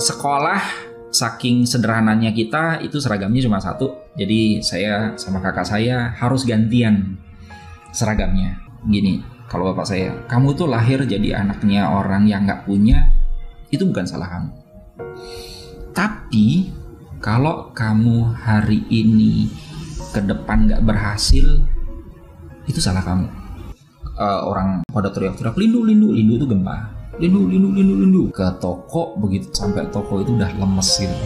sekolah saking sederhananya kita itu seragamnya cuma satu. Jadi saya sama kakak saya harus gantian seragamnya. Gini, kalau bapak saya, kamu tuh lahir jadi anaknya orang yang nggak punya, itu bukan salah kamu. Tapi kalau kamu hari ini ke depan nggak berhasil, itu salah kamu. Uh, orang pada teriak-teriak lindu lindu lindu itu gempa lindu lindu lindu lindu. Ke toko begitu sampai toko itu udah lemes gitu.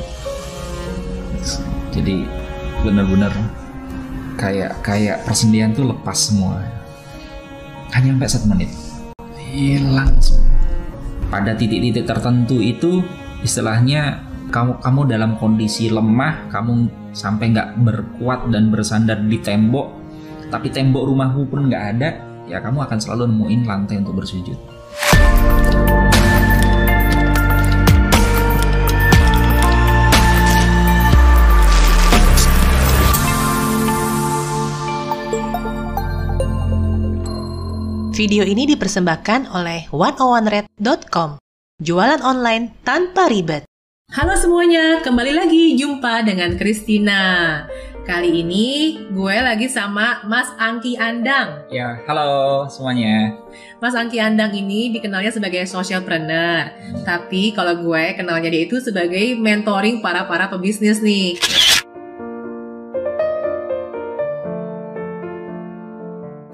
Jadi benar-benar kayak kayak persendian tuh lepas semua. Hanya sampai satu menit. Hilang pada titik-titik tertentu itu istilahnya kamu kamu dalam kondisi lemah kamu sampai nggak berkuat dan bersandar di tembok tapi tembok rumahmu pun nggak ada ya kamu akan selalu nemuin lantai untuk bersujud. Video ini dipersembahkan oleh 101red.com. Jualan online tanpa ribet. Halo semuanya, kembali lagi jumpa dengan Christina. Kali ini gue lagi sama Mas Angki Andang. Ya, halo semuanya. Mas Angki Andang ini dikenalnya sebagai socialpreneur. Hmm. Tapi kalau gue kenalnya dia itu sebagai mentoring para-para pebisnis nih.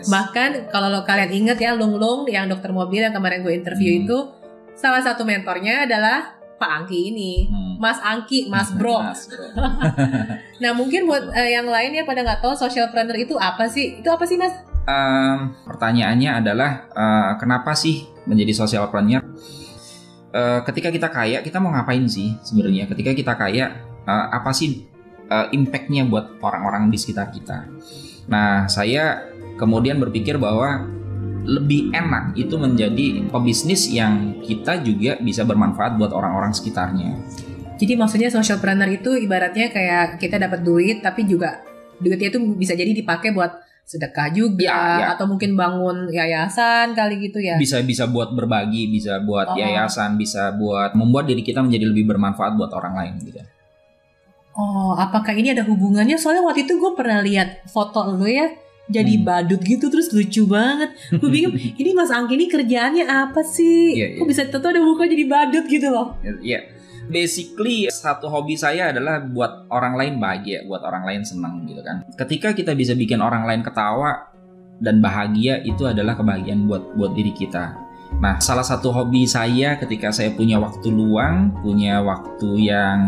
Bahkan kalau lo kalian inget ya Lung Lung yang dokter mobil yang kemarin gue interview hmm. itu salah satu mentornya adalah Pak Angki ini, hmm. Mas Angki, Mas Bro. Mas bro. nah mungkin buat uh, yang lain ya pada nggak tahu social planner itu apa sih? Itu apa sih Mas? Um, pertanyaannya adalah uh, kenapa sih menjadi social planner? Uh, ketika kita kaya, kita mau ngapain sih sebenarnya? Ketika kita kaya, uh, apa sih uh, impactnya buat orang-orang di sekitar kita? Nah, saya kemudian berpikir bahwa lebih enak itu menjadi pebisnis yang kita juga bisa bermanfaat buat orang-orang sekitarnya. Jadi maksudnya social planner itu ibaratnya kayak kita dapat duit tapi juga duitnya itu bisa jadi dipakai buat sedekah juga ya, ya. atau mungkin bangun yayasan kali gitu ya. Bisa bisa buat berbagi, bisa buat oh. yayasan, bisa buat membuat diri kita menjadi lebih bermanfaat buat orang lain gitu. Oh, apakah ini ada hubungannya? Soalnya waktu itu gue pernah lihat foto lo ya jadi hmm. badut gitu terus lucu banget. Gue bingung ini Mas Angki ini kerjaannya apa sih? Yeah, yeah. Kok bisa tahu ada muka jadi badut gitu loh? Iya. Yeah. Basically satu hobi saya adalah buat orang lain bahagia, buat orang lain senang gitu kan. Ketika kita bisa bikin orang lain ketawa dan bahagia itu adalah kebahagiaan buat buat diri kita Nah, salah satu hobi saya ketika saya punya waktu luang, punya waktu yang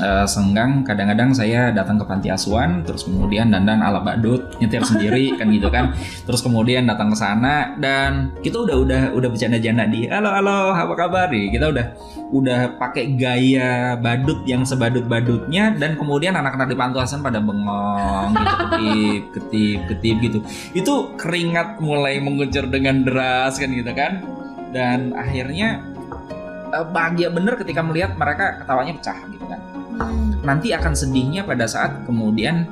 uh, senggang, kadang-kadang saya datang ke panti asuhan, terus kemudian dandan ala badut, nyetir sendiri kan gitu kan. Terus kemudian datang ke sana dan kita udah udah udah bercanda-canda di, halo halo, apa kabar nih? Kita udah udah pakai gaya badut yang sebadut-badutnya dan kemudian anak-anak di panti asuhan pada bengong gitu, ketip, ketip, ketip gitu. Itu keringat mulai mengucur dengan deras kan gitu kan dan akhirnya uh, bahagia bener ketika melihat mereka ketawanya pecah gitu kan. Nanti akan sedihnya pada saat kemudian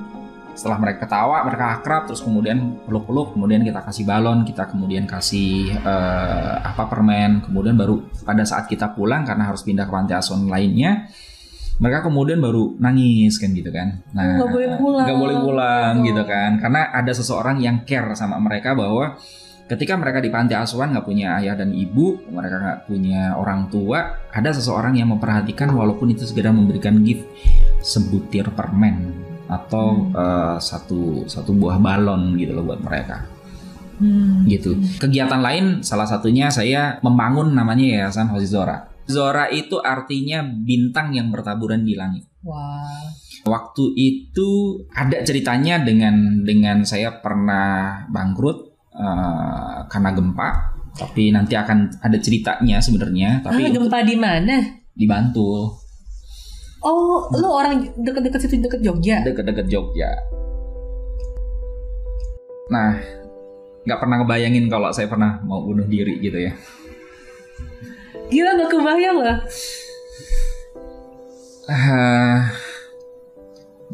setelah mereka ketawa mereka akrab terus kemudian peluk-peluk kemudian kita kasih balon kita kemudian kasih uh, apa permen kemudian baru pada saat kita pulang karena harus pindah ke panti asuhan lainnya mereka kemudian baru nangis kan gitu kan. Nah nggak boleh pulang. nggak boleh pulang oh. gitu kan. Karena ada seseorang yang care sama mereka bahwa ketika mereka di panti asuhan nggak punya ayah dan ibu, mereka nggak punya orang tua, ada seseorang yang memperhatikan walaupun itu segera memberikan gift sebutir permen atau hmm. uh, satu satu buah balon gitu loh buat mereka. Hmm. Gitu. Kegiatan lain salah satunya saya membangun namanya Yayasan Hozi Zora. Zora itu artinya bintang yang bertaburan di langit. Wow. Waktu itu ada ceritanya dengan dengan saya pernah bangkrut uh, karena gempa tapi nanti akan ada ceritanya sebenarnya tapi ah, gempa di mana? di Bantul. Oh lu orang deket-deket situ deket Jogja? Deket-deket Jogja. Nah nggak pernah ngebayangin kalau saya pernah mau bunuh diri gitu ya. Gila nggak kebayang lah. Uh,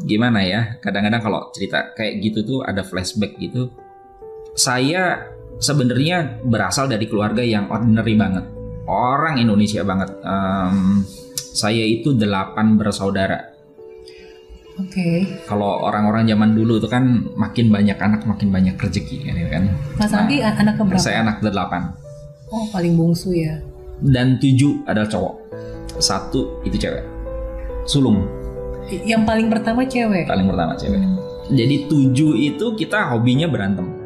gimana ya? Kadang-kadang kalau cerita kayak gitu tuh ada flashback gitu saya sebenarnya berasal dari keluarga yang ordinary banget, orang Indonesia banget. Um, saya itu delapan bersaudara. Oke. Okay. Kalau orang-orang zaman dulu itu kan makin banyak anak makin banyak rezeki kan. Mas nah, anak keberapa? Saya anak delapan. Oh paling bungsu ya. Dan tujuh adalah cowok. Satu itu cewek. Sulung. Yang paling pertama cewek. Paling pertama cewek. Hmm. Jadi tujuh itu kita hobinya berantem.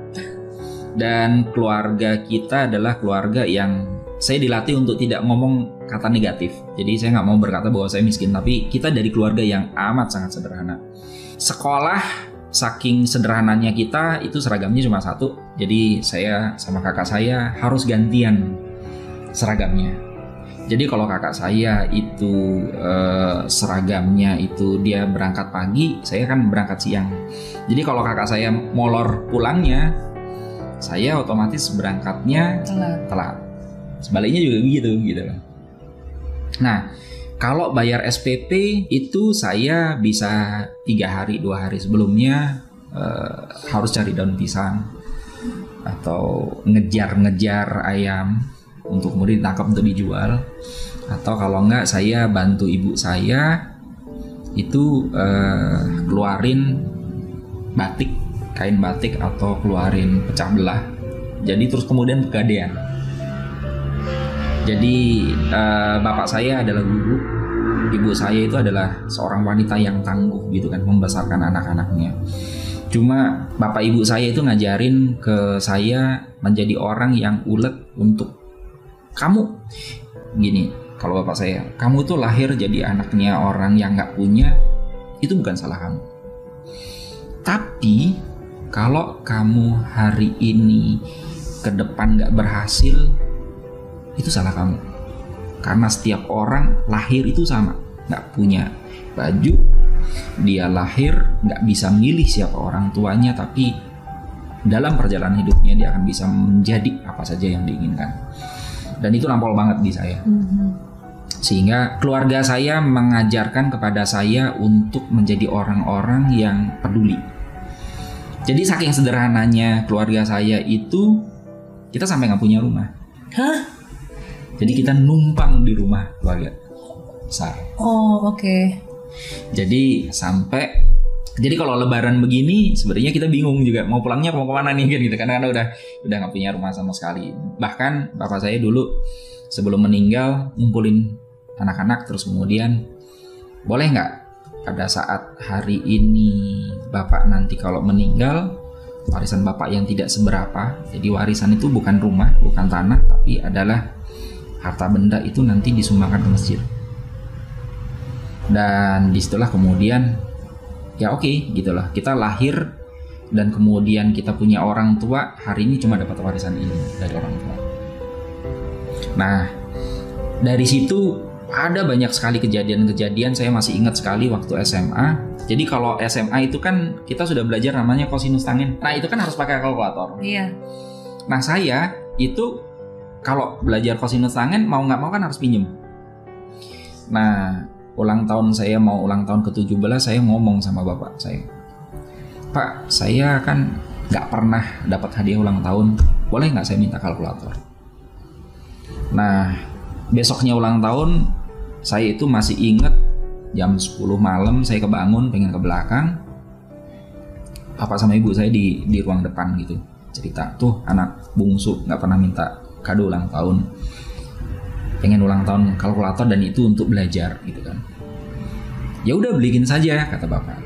Dan keluarga kita adalah keluarga yang saya dilatih untuk tidak ngomong kata negatif. Jadi saya nggak mau berkata bahwa saya miskin, tapi kita dari keluarga yang amat sangat sederhana. Sekolah saking sederhananya kita itu seragamnya cuma satu. Jadi saya sama kakak saya harus gantian seragamnya. Jadi kalau kakak saya itu eh, seragamnya itu dia berangkat pagi, saya kan berangkat siang. Jadi kalau kakak saya molor pulangnya, saya otomatis berangkatnya telat. telat. Sebaliknya juga begitu gitu nah kalau bayar SPP itu saya bisa tiga hari dua hari sebelumnya uh, harus cari daun pisang atau ngejar-ngejar ayam untuk kemudian ditangkap untuk dijual. Atau kalau enggak saya bantu ibu saya itu uh, keluarin batik kain batik atau keluarin pecah belah jadi terus kemudian pegadaian jadi uh, bapak saya adalah guru, ibu saya itu adalah seorang wanita yang tangguh gitu kan membesarkan anak-anaknya. Cuma bapak ibu saya itu ngajarin ke saya menjadi orang yang ulet untuk kamu gini. Kalau bapak saya, kamu tuh lahir jadi anaknya orang yang nggak punya, itu bukan salah kamu. Tapi kalau kamu hari ini ke depan nggak berhasil, itu salah kamu. Karena setiap orang lahir itu sama nggak punya baju dia lahir nggak bisa milih siapa orang tuanya tapi dalam perjalanan hidupnya dia akan bisa menjadi apa saja yang diinginkan. Dan itu nampol banget di saya. Mm-hmm. sehingga keluarga saya mengajarkan kepada saya untuk menjadi orang-orang yang peduli jadi saking sederhananya keluarga saya itu kita sampai nggak punya rumah Hah? Jadi kita numpang di rumah keluarga besar. Oh oke. Okay. Jadi sampai jadi kalau lebaran begini sebenarnya kita bingung juga mau pulangnya mau ke mana nih kan gitu karena karena udah udah nggak punya rumah sama sekali. Bahkan bapak saya dulu sebelum meninggal ngumpulin anak-anak terus kemudian boleh nggak pada saat hari ini bapak nanti kalau meninggal warisan bapak yang tidak seberapa. Jadi warisan itu bukan rumah bukan tanah tapi adalah harta benda itu nanti disumbangkan ke masjid. Dan di situlah kemudian ya oke okay, gitulah. Kita lahir dan kemudian kita punya orang tua hari ini cuma dapat warisan ini dari orang tua. Nah dari situ ada banyak sekali kejadian-kejadian saya masih ingat sekali waktu SMA jadi kalau SMA itu kan kita sudah belajar namanya kosinus tangen nah itu kan harus pakai kalkulator iya nah saya itu kalau belajar kosinus tangen mau nggak mau kan harus pinjem. Nah, ulang tahun saya mau ulang tahun ke-17 saya ngomong sama bapak saya. Pak, saya kan nggak pernah dapat hadiah ulang tahun. Boleh nggak saya minta kalkulator? Nah, besoknya ulang tahun saya itu masih inget jam 10 malam saya kebangun pengen ke belakang. Papa sama ibu saya di di ruang depan gitu cerita tuh anak bungsu nggak pernah minta kado ulang tahun. Pengen ulang tahun kalkulator dan itu untuk belajar gitu kan. Ya udah beliin saja kata bapak.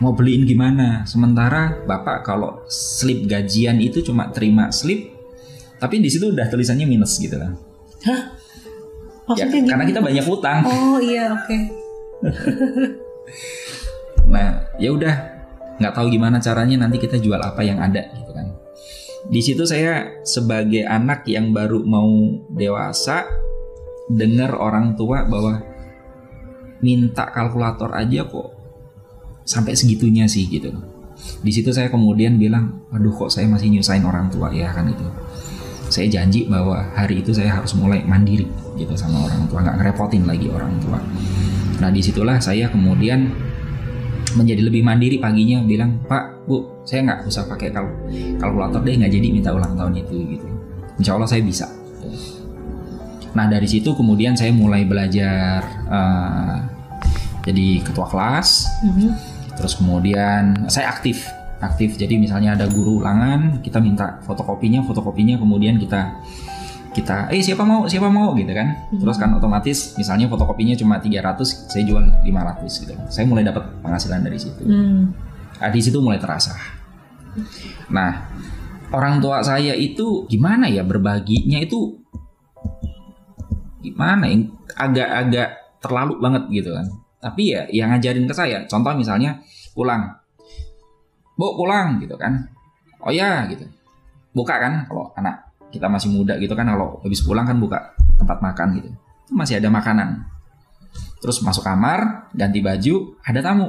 Mau beliin gimana? Sementara bapak kalau slip gajian itu cuma terima slip tapi di situ udah tulisannya minus gitu kan. Hah ya, karena kita banyak utang oh iya oke okay. nah ya udah nggak tahu gimana caranya nanti kita jual apa yang ada gitu kan di situ saya sebagai anak yang baru mau dewasa dengar orang tua bahwa minta kalkulator aja kok sampai segitunya sih gitu. Di situ saya kemudian bilang, aduh kok saya masih nyusahin orang tua ya kan itu. Saya janji bahwa hari itu saya harus mulai mandiri gitu sama orang tua, nggak ngerepotin lagi orang tua. Nah di situlah saya kemudian menjadi lebih mandiri paginya bilang Pak Bu saya nggak usah pakai kal kalkulator deh nggak jadi minta ulang tahun itu gitu Insya Allah saya bisa Nah dari situ kemudian saya mulai belajar uh, jadi ketua kelas. Mm-hmm. Terus kemudian saya aktif, aktif. Jadi misalnya ada guru ulangan, kita minta fotokopinya, fotokopinya kemudian kita kita eh siapa mau siapa mau? gitu kan. Hmm. terus kan otomatis misalnya fotokopinya cuma 300 saya jual 500 gitu. Saya mulai dapat penghasilan dari situ. Hmm. nah, di situ mulai terasa. Nah orang tua saya itu gimana ya berbaginya itu? Gimana ya? Agak-agak terlalu banget gitu kan. Tapi ya yang ngajarin ke saya contoh misalnya pulang. Bu pulang gitu kan. Oh ya gitu. Buka kan kalau anak kita masih muda gitu kan kalau habis pulang kan buka tempat makan gitu. Itu masih ada makanan. Terus masuk kamar ganti baju ada tamu.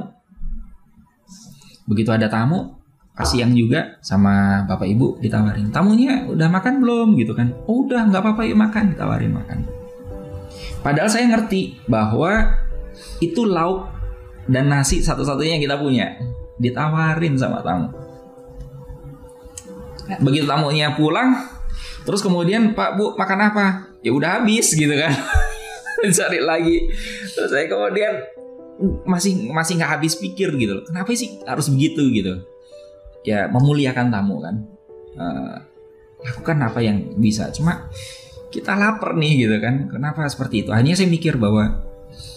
Begitu ada tamu kasih yang juga sama bapak ibu ditawarin tamunya udah makan belum? Gitu kan. Oh, udah nggak apa-apa yuk makan ditawarin makan. Padahal saya ngerti bahwa itu lauk dan nasi satu-satunya yang kita punya ditawarin sama tamu. Begitu tamunya pulang Terus kemudian Pak Bu makan apa? Ya udah habis gitu kan. Cari lagi. Terus saya kemudian masih masih nggak habis pikir gitu loh. Kenapa sih harus begitu gitu? Ya memuliakan tamu kan. Uh, lakukan apa yang bisa. Cuma kita lapar nih gitu kan. Kenapa seperti itu? Hanya saya mikir bahwa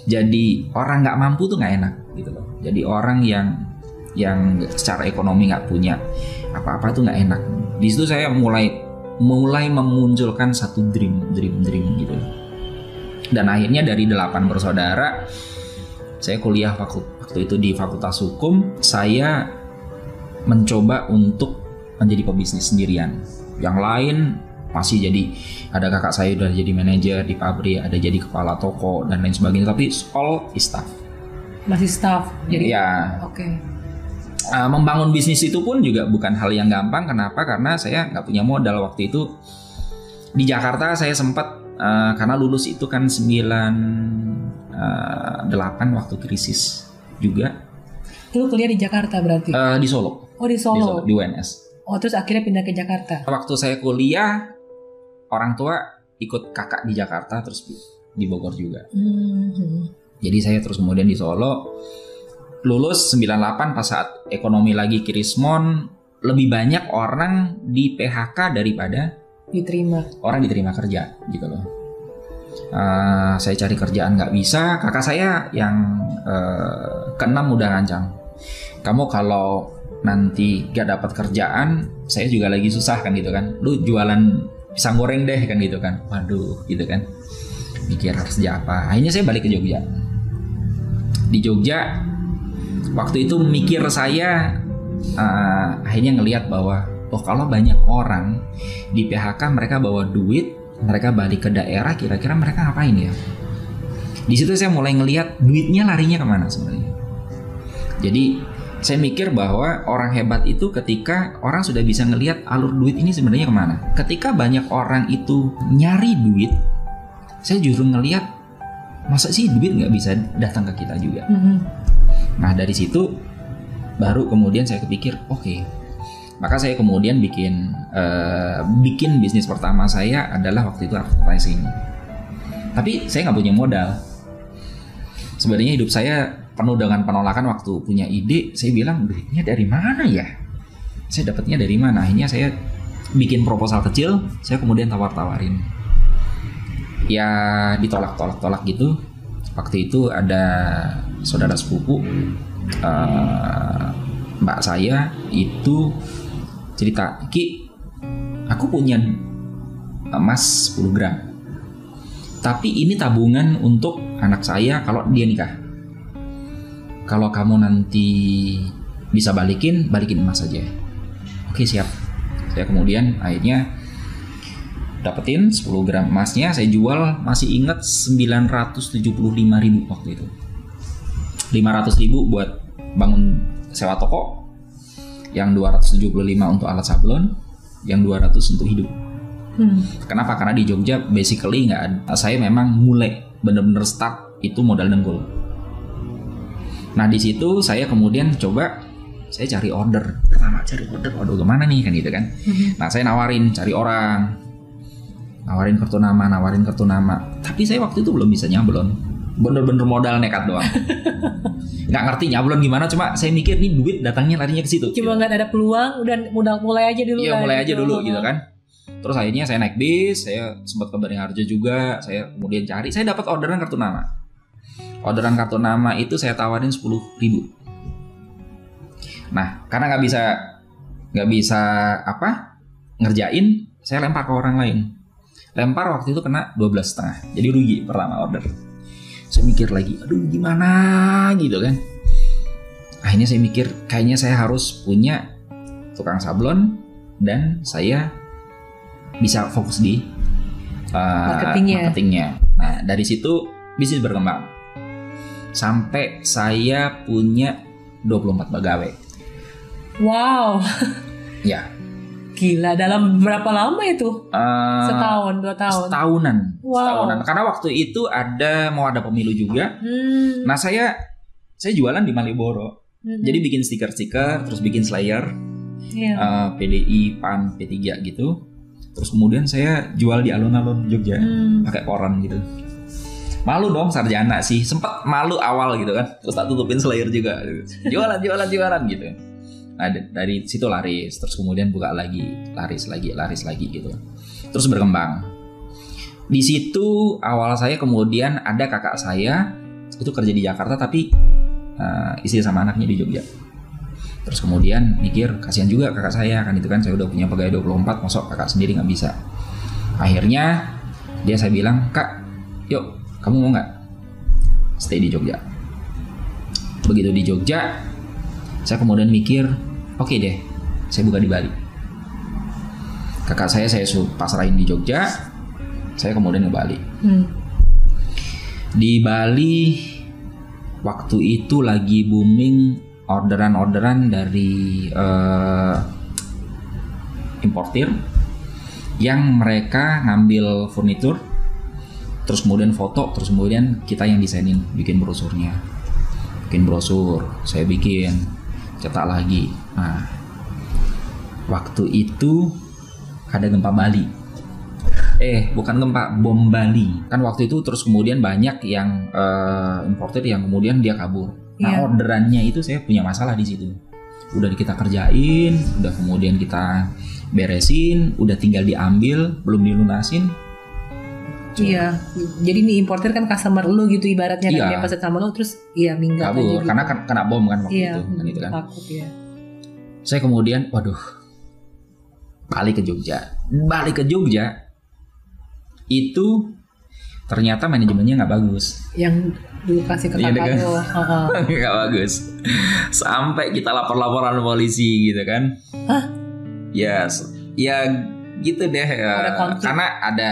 jadi orang nggak mampu tuh nggak enak gitu loh. Jadi orang yang yang secara ekonomi nggak punya apa-apa tuh nggak enak. Di situ saya mulai mulai memunculkan satu dream, dream, dream gitu. Dan akhirnya dari delapan bersaudara, saya kuliah waktu, itu di Fakultas Hukum, saya mencoba untuk menjadi pebisnis sendirian. Yang lain masih jadi ada kakak saya udah jadi manajer di pabrik, ada jadi kepala toko dan lain sebagainya, tapi all is staff. Masih staff. Jadi ya. Oke. Okay uh, membangun bisnis itu pun juga bukan hal yang gampang. Kenapa? Karena saya nggak punya modal waktu itu. Di Jakarta saya sempat uh, karena lulus itu kan 98 uh, waktu krisis juga. Itu kuliah di Jakarta berarti? Uh, di Solo. Oh di Solo. Di, Solo, di UNS. Oh terus akhirnya pindah ke Jakarta. Waktu saya kuliah, orang tua ikut kakak di Jakarta terus di Bogor juga. Mm -hmm. Jadi saya terus kemudian di Solo lulus 98 pas saat ekonomi lagi kirismon lebih banyak orang di PHK daripada diterima. orang diterima kerja gitu loh. Uh, saya cari kerjaan nggak bisa. Kakak saya yang uh, keenam udah ngancam. Kamu kalau nanti gak dapat kerjaan saya juga lagi susah kan gitu kan. Lu jualan pisang goreng deh kan gitu kan. Waduh gitu kan. Mikir harus kerja apa. Akhirnya saya balik ke Jogja. Di Jogja waktu itu mikir saya uh, akhirnya ngelihat bahwa oh kalau banyak orang di PHK mereka bawa duit mereka balik ke daerah kira-kira mereka ngapain ya? Di situ saya mulai ngelihat duitnya larinya ke mana sebenarnya. Jadi saya mikir bahwa orang hebat itu ketika orang sudah bisa ngelihat alur duit ini sebenarnya ke mana. Ketika banyak orang itu nyari duit saya justru ngelihat masa sih duit nggak bisa datang ke kita juga? Mm -hmm. Nah dari situ baru kemudian saya kepikir oke okay. maka saya kemudian bikin uh, bikin bisnis pertama saya adalah waktu itu advertising. Tapi saya nggak punya modal. Sebenarnya hidup saya penuh dengan penolakan waktu punya ide. Saya bilang duitnya dari mana ya? Saya dapatnya dari mana? Akhirnya saya bikin proposal kecil. Saya kemudian tawar-tawarin. Ya ditolak-tolak-tolak gitu. Waktu itu ada saudara sepupu uh, mbak saya itu cerita Ki aku punya emas 10 gram. Tapi ini tabungan untuk anak saya kalau dia nikah. Kalau kamu nanti bisa balikin balikin emas saja. Oke siap. Saya kemudian akhirnya dapetin 10 gram emasnya. Saya jual masih ingat 975 ribu waktu itu 500 ribu buat bangun sewa toko yang 275 untuk alat sablon yang 200 untuk hidup. Hmm. kenapa? Karena di Jogja basically nggak ada. Saya memang mulai bener-bener start itu modal dengkul. Nah di situ saya kemudian coba saya cari order. Pertama cari order waduh ke mana nih? Kan gitu kan. Hmm. nah saya nawarin cari orang. Nawarin kartu nama nawarin kartu nama. Tapi saya waktu itu belum bisa nyablon bener-bener modal nekat doang. Nggak ngerti nyablon gimana cuma saya mikir nih duit datangnya larinya ke situ cuma nggak ada peluang udah mudah mulai aja dulu iya mulai aja dulu gitu kan. Terus akhirnya saya naik bis saya sempat ke Beringharjo juga saya kemudian cari saya dapat orderan kartu nama. Orderan kartu nama itu saya tawarin sepuluh ribu. Nah karena nggak bisa nggak bisa apa ngerjain saya lempar ke orang lain. Lempar waktu itu kena 12 setengah jadi rugi pertama order saya mikir lagi aduh gimana? Gitu kan. Akhirnya saya mikir kayaknya saya harus punya tukang sablon dan saya bisa fokus di uh, marketingnya. marketingnya. Nah dari situ bisnis berkembang. Sampai saya punya 24 pegawai. Wow. Ya Gila, dalam berapa lama itu? Uh, setahun, dua tahun? Setahunan. Wow. Setahunan. Karena waktu itu ada mau ada pemilu juga. Hmm. Nah saya saya jualan di Malioboro. Hmm. Jadi bikin stiker-stiker, terus bikin slayer, yeah. uh, PDI, PAN, P3 gitu. Terus kemudian saya jual di alun-alun Jogja, hmm. pakai koran gitu. Malu dong sarjana sih, sempet malu awal gitu kan. Terus tak tutupin slayer juga. Jualan, jualan, jualan gitu. Nah dari situ laris, terus kemudian buka lagi, laris lagi, laris lagi gitu. Terus berkembang. Di situ awal saya kemudian ada kakak saya itu kerja di Jakarta tapi uh, istri sama anaknya di Jogja. Terus kemudian mikir kasihan juga kakak saya kan itu kan saya udah punya pegawai 24 masuk kakak sendiri nggak bisa. Akhirnya dia saya bilang kak, yuk kamu mau nggak stay di Jogja? Begitu di Jogja, saya kemudian mikir oke okay deh saya buka di Bali. Kakak saya saya pasrahin di Jogja saya kemudian ke Bali. Hmm. di Bali waktu itu lagi booming orderan-orderan dari uh, importir yang mereka ngambil furnitur terus kemudian foto terus kemudian kita yang desainin bikin brosurnya. Bikin brosur saya bikin cetak lagi nah waktu itu ada gempa Bali eh bukan gempa bom Bali kan waktu itu terus kemudian banyak yang uh, importer yang kemudian dia kabur nah yeah. orderannya itu saya punya masalah di situ udah kita kerjain udah kemudian kita beresin udah tinggal diambil belum dilunasin Iya, jadi nih importer kan customer lu gitu ibaratnya iya. kan dia pesan sama lu terus iya minggat Kabur, gitu. karena kan kena bom kan waktu iya, itu kan itu kan. Takut ya. Saya kemudian waduh balik ke Jogja. Balik ke Jogja itu ternyata manajemennya nggak bagus. Yang dulu kasih ke kakak iya? Nggak bagus. Sampai kita lapor-laporan polisi gitu kan. Hah? Ya, yes. ya gitu deh. Ada karena ada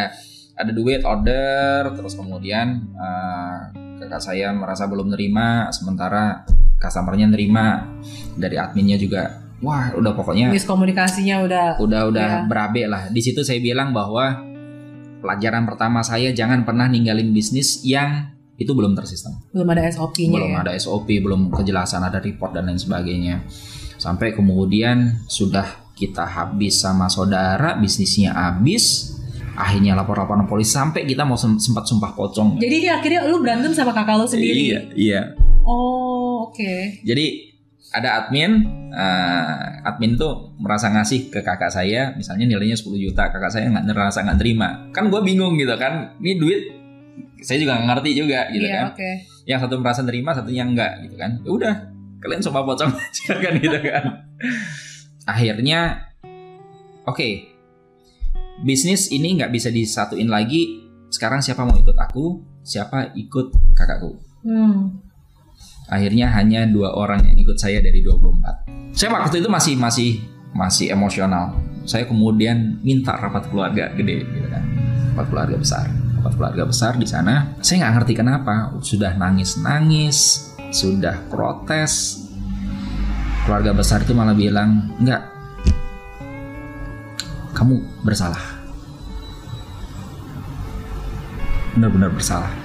ada duit order terus kemudian uh, kakak saya merasa belum nerima sementara customernya nerima dari adminnya juga wah udah pokoknya miskomunikasinya udah udah udah ya. berabe lah di situ saya bilang bahwa pelajaran pertama saya jangan pernah ninggalin bisnis yang itu belum tersistem belum ada SOP-nya belum ya? ada SOP belum kejelasan ada report dan lain sebagainya sampai kemudian sudah kita habis sama saudara bisnisnya habis akhirnya lapor-laporan polisi sampai kita mau sempat sumpah pocong. Jadi ini akhirnya lu berantem sama kakak lu sendiri. Iya, iya. Oh, oke. Okay. Jadi ada admin, uh, admin tuh merasa ngasih ke kakak saya, misalnya nilainya 10 juta, kakak saya nggak ngerasa nggak terima. Kan gue bingung gitu kan, ini duit saya juga nggak ngerti juga gitu iya, kan. Okay. Yang satu merasa terima, satunya enggak gitu kan. Ya udah, kalian sumpah pocong aja kan gitu kan. Akhirnya, oke, okay, bisnis ini nggak bisa disatuin lagi. Sekarang siapa mau ikut aku, siapa ikut kakakku. Hmm. Akhirnya hanya dua orang yang ikut saya dari 24. Saya waktu itu masih masih masih emosional. Saya kemudian minta rapat keluarga gede gitu kan. Rapat keluarga besar. Rapat keluarga besar di sana. Saya nggak ngerti kenapa. Sudah nangis-nangis, sudah protes. Keluarga besar itu malah bilang, "Enggak, kamu bersalah. Benar-benar bersalah.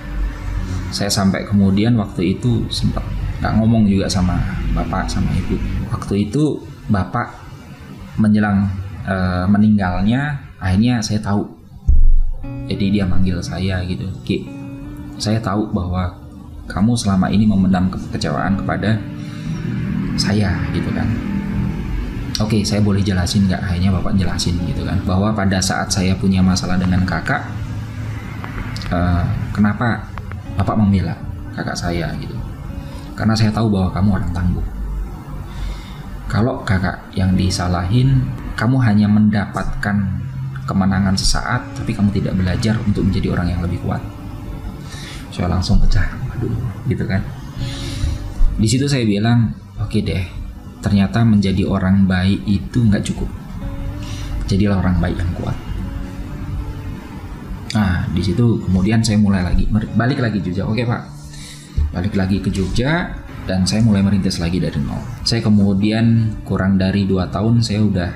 Saya sampai kemudian waktu itu sempat nggak ngomong juga sama bapak sama ibu. Waktu itu bapak menjelang e, meninggalnya, akhirnya saya tahu jadi dia manggil saya gitu Ki saya tahu bahwa kamu selama ini memendam kekecewaan kepada saya gitu kan Oke, saya boleh jelasin nggak? Hanya bapak jelasin gitu kan, bahwa pada saat saya punya masalah dengan kakak, uh, kenapa bapak membela kakak saya gitu? Karena saya tahu bahwa kamu orang tangguh. Kalau kakak yang disalahin, kamu hanya mendapatkan kemenangan sesaat, tapi kamu tidak belajar untuk menjadi orang yang lebih kuat. Saya langsung pecah, aduh, gitu kan. Di situ saya bilang, oke okay deh, ternyata menjadi orang baik itu nggak cukup. Jadilah orang baik yang kuat. Nah, di situ kemudian saya mulai lagi balik lagi Jogja. Oke pak, balik lagi ke Jogja dan saya mulai merintis lagi dari nol. Saya kemudian kurang dari dua tahun saya udah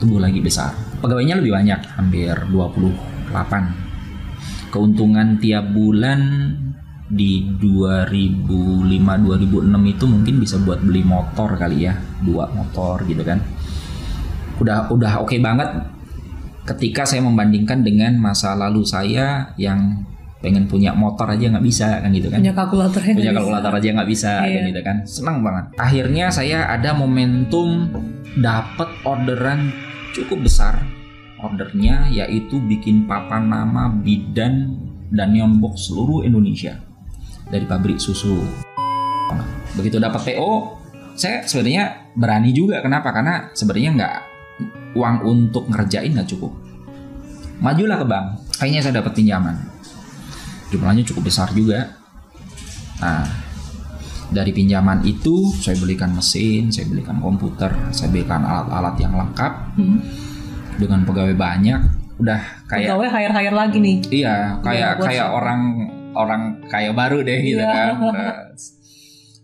tumbuh lagi besar. Pegawainya lebih banyak, hampir 28. Keuntungan tiap bulan di 2005 2006 itu mungkin bisa buat beli motor kali ya dua motor gitu kan udah udah oke okay banget ketika saya membandingkan dengan masa lalu saya yang pengen punya motor aja nggak bisa kan gitu kan punya kalkulator punya kalkulator bisa. aja nggak bisa iya. kan gitu kan senang banget akhirnya saya ada momentum dapat orderan cukup besar ordernya yaitu bikin papan nama bidan dan neon box seluruh Indonesia dari pabrik susu. Begitu dapat PO, saya sebenarnya berani juga. Kenapa? Karena sebenarnya nggak uang untuk ngerjain nggak cukup. Majulah ke bank, kayaknya saya dapat pinjaman. Jumlahnya cukup besar juga. Nah, dari pinjaman itu saya belikan mesin, saya belikan komputer, saya belikan alat-alat yang lengkap hmm. dengan pegawai banyak. Udah kayak pegawai hire hire lagi nih. Iya, kayak ya, kayak orang orang kaya baru deh gitu yeah. kan.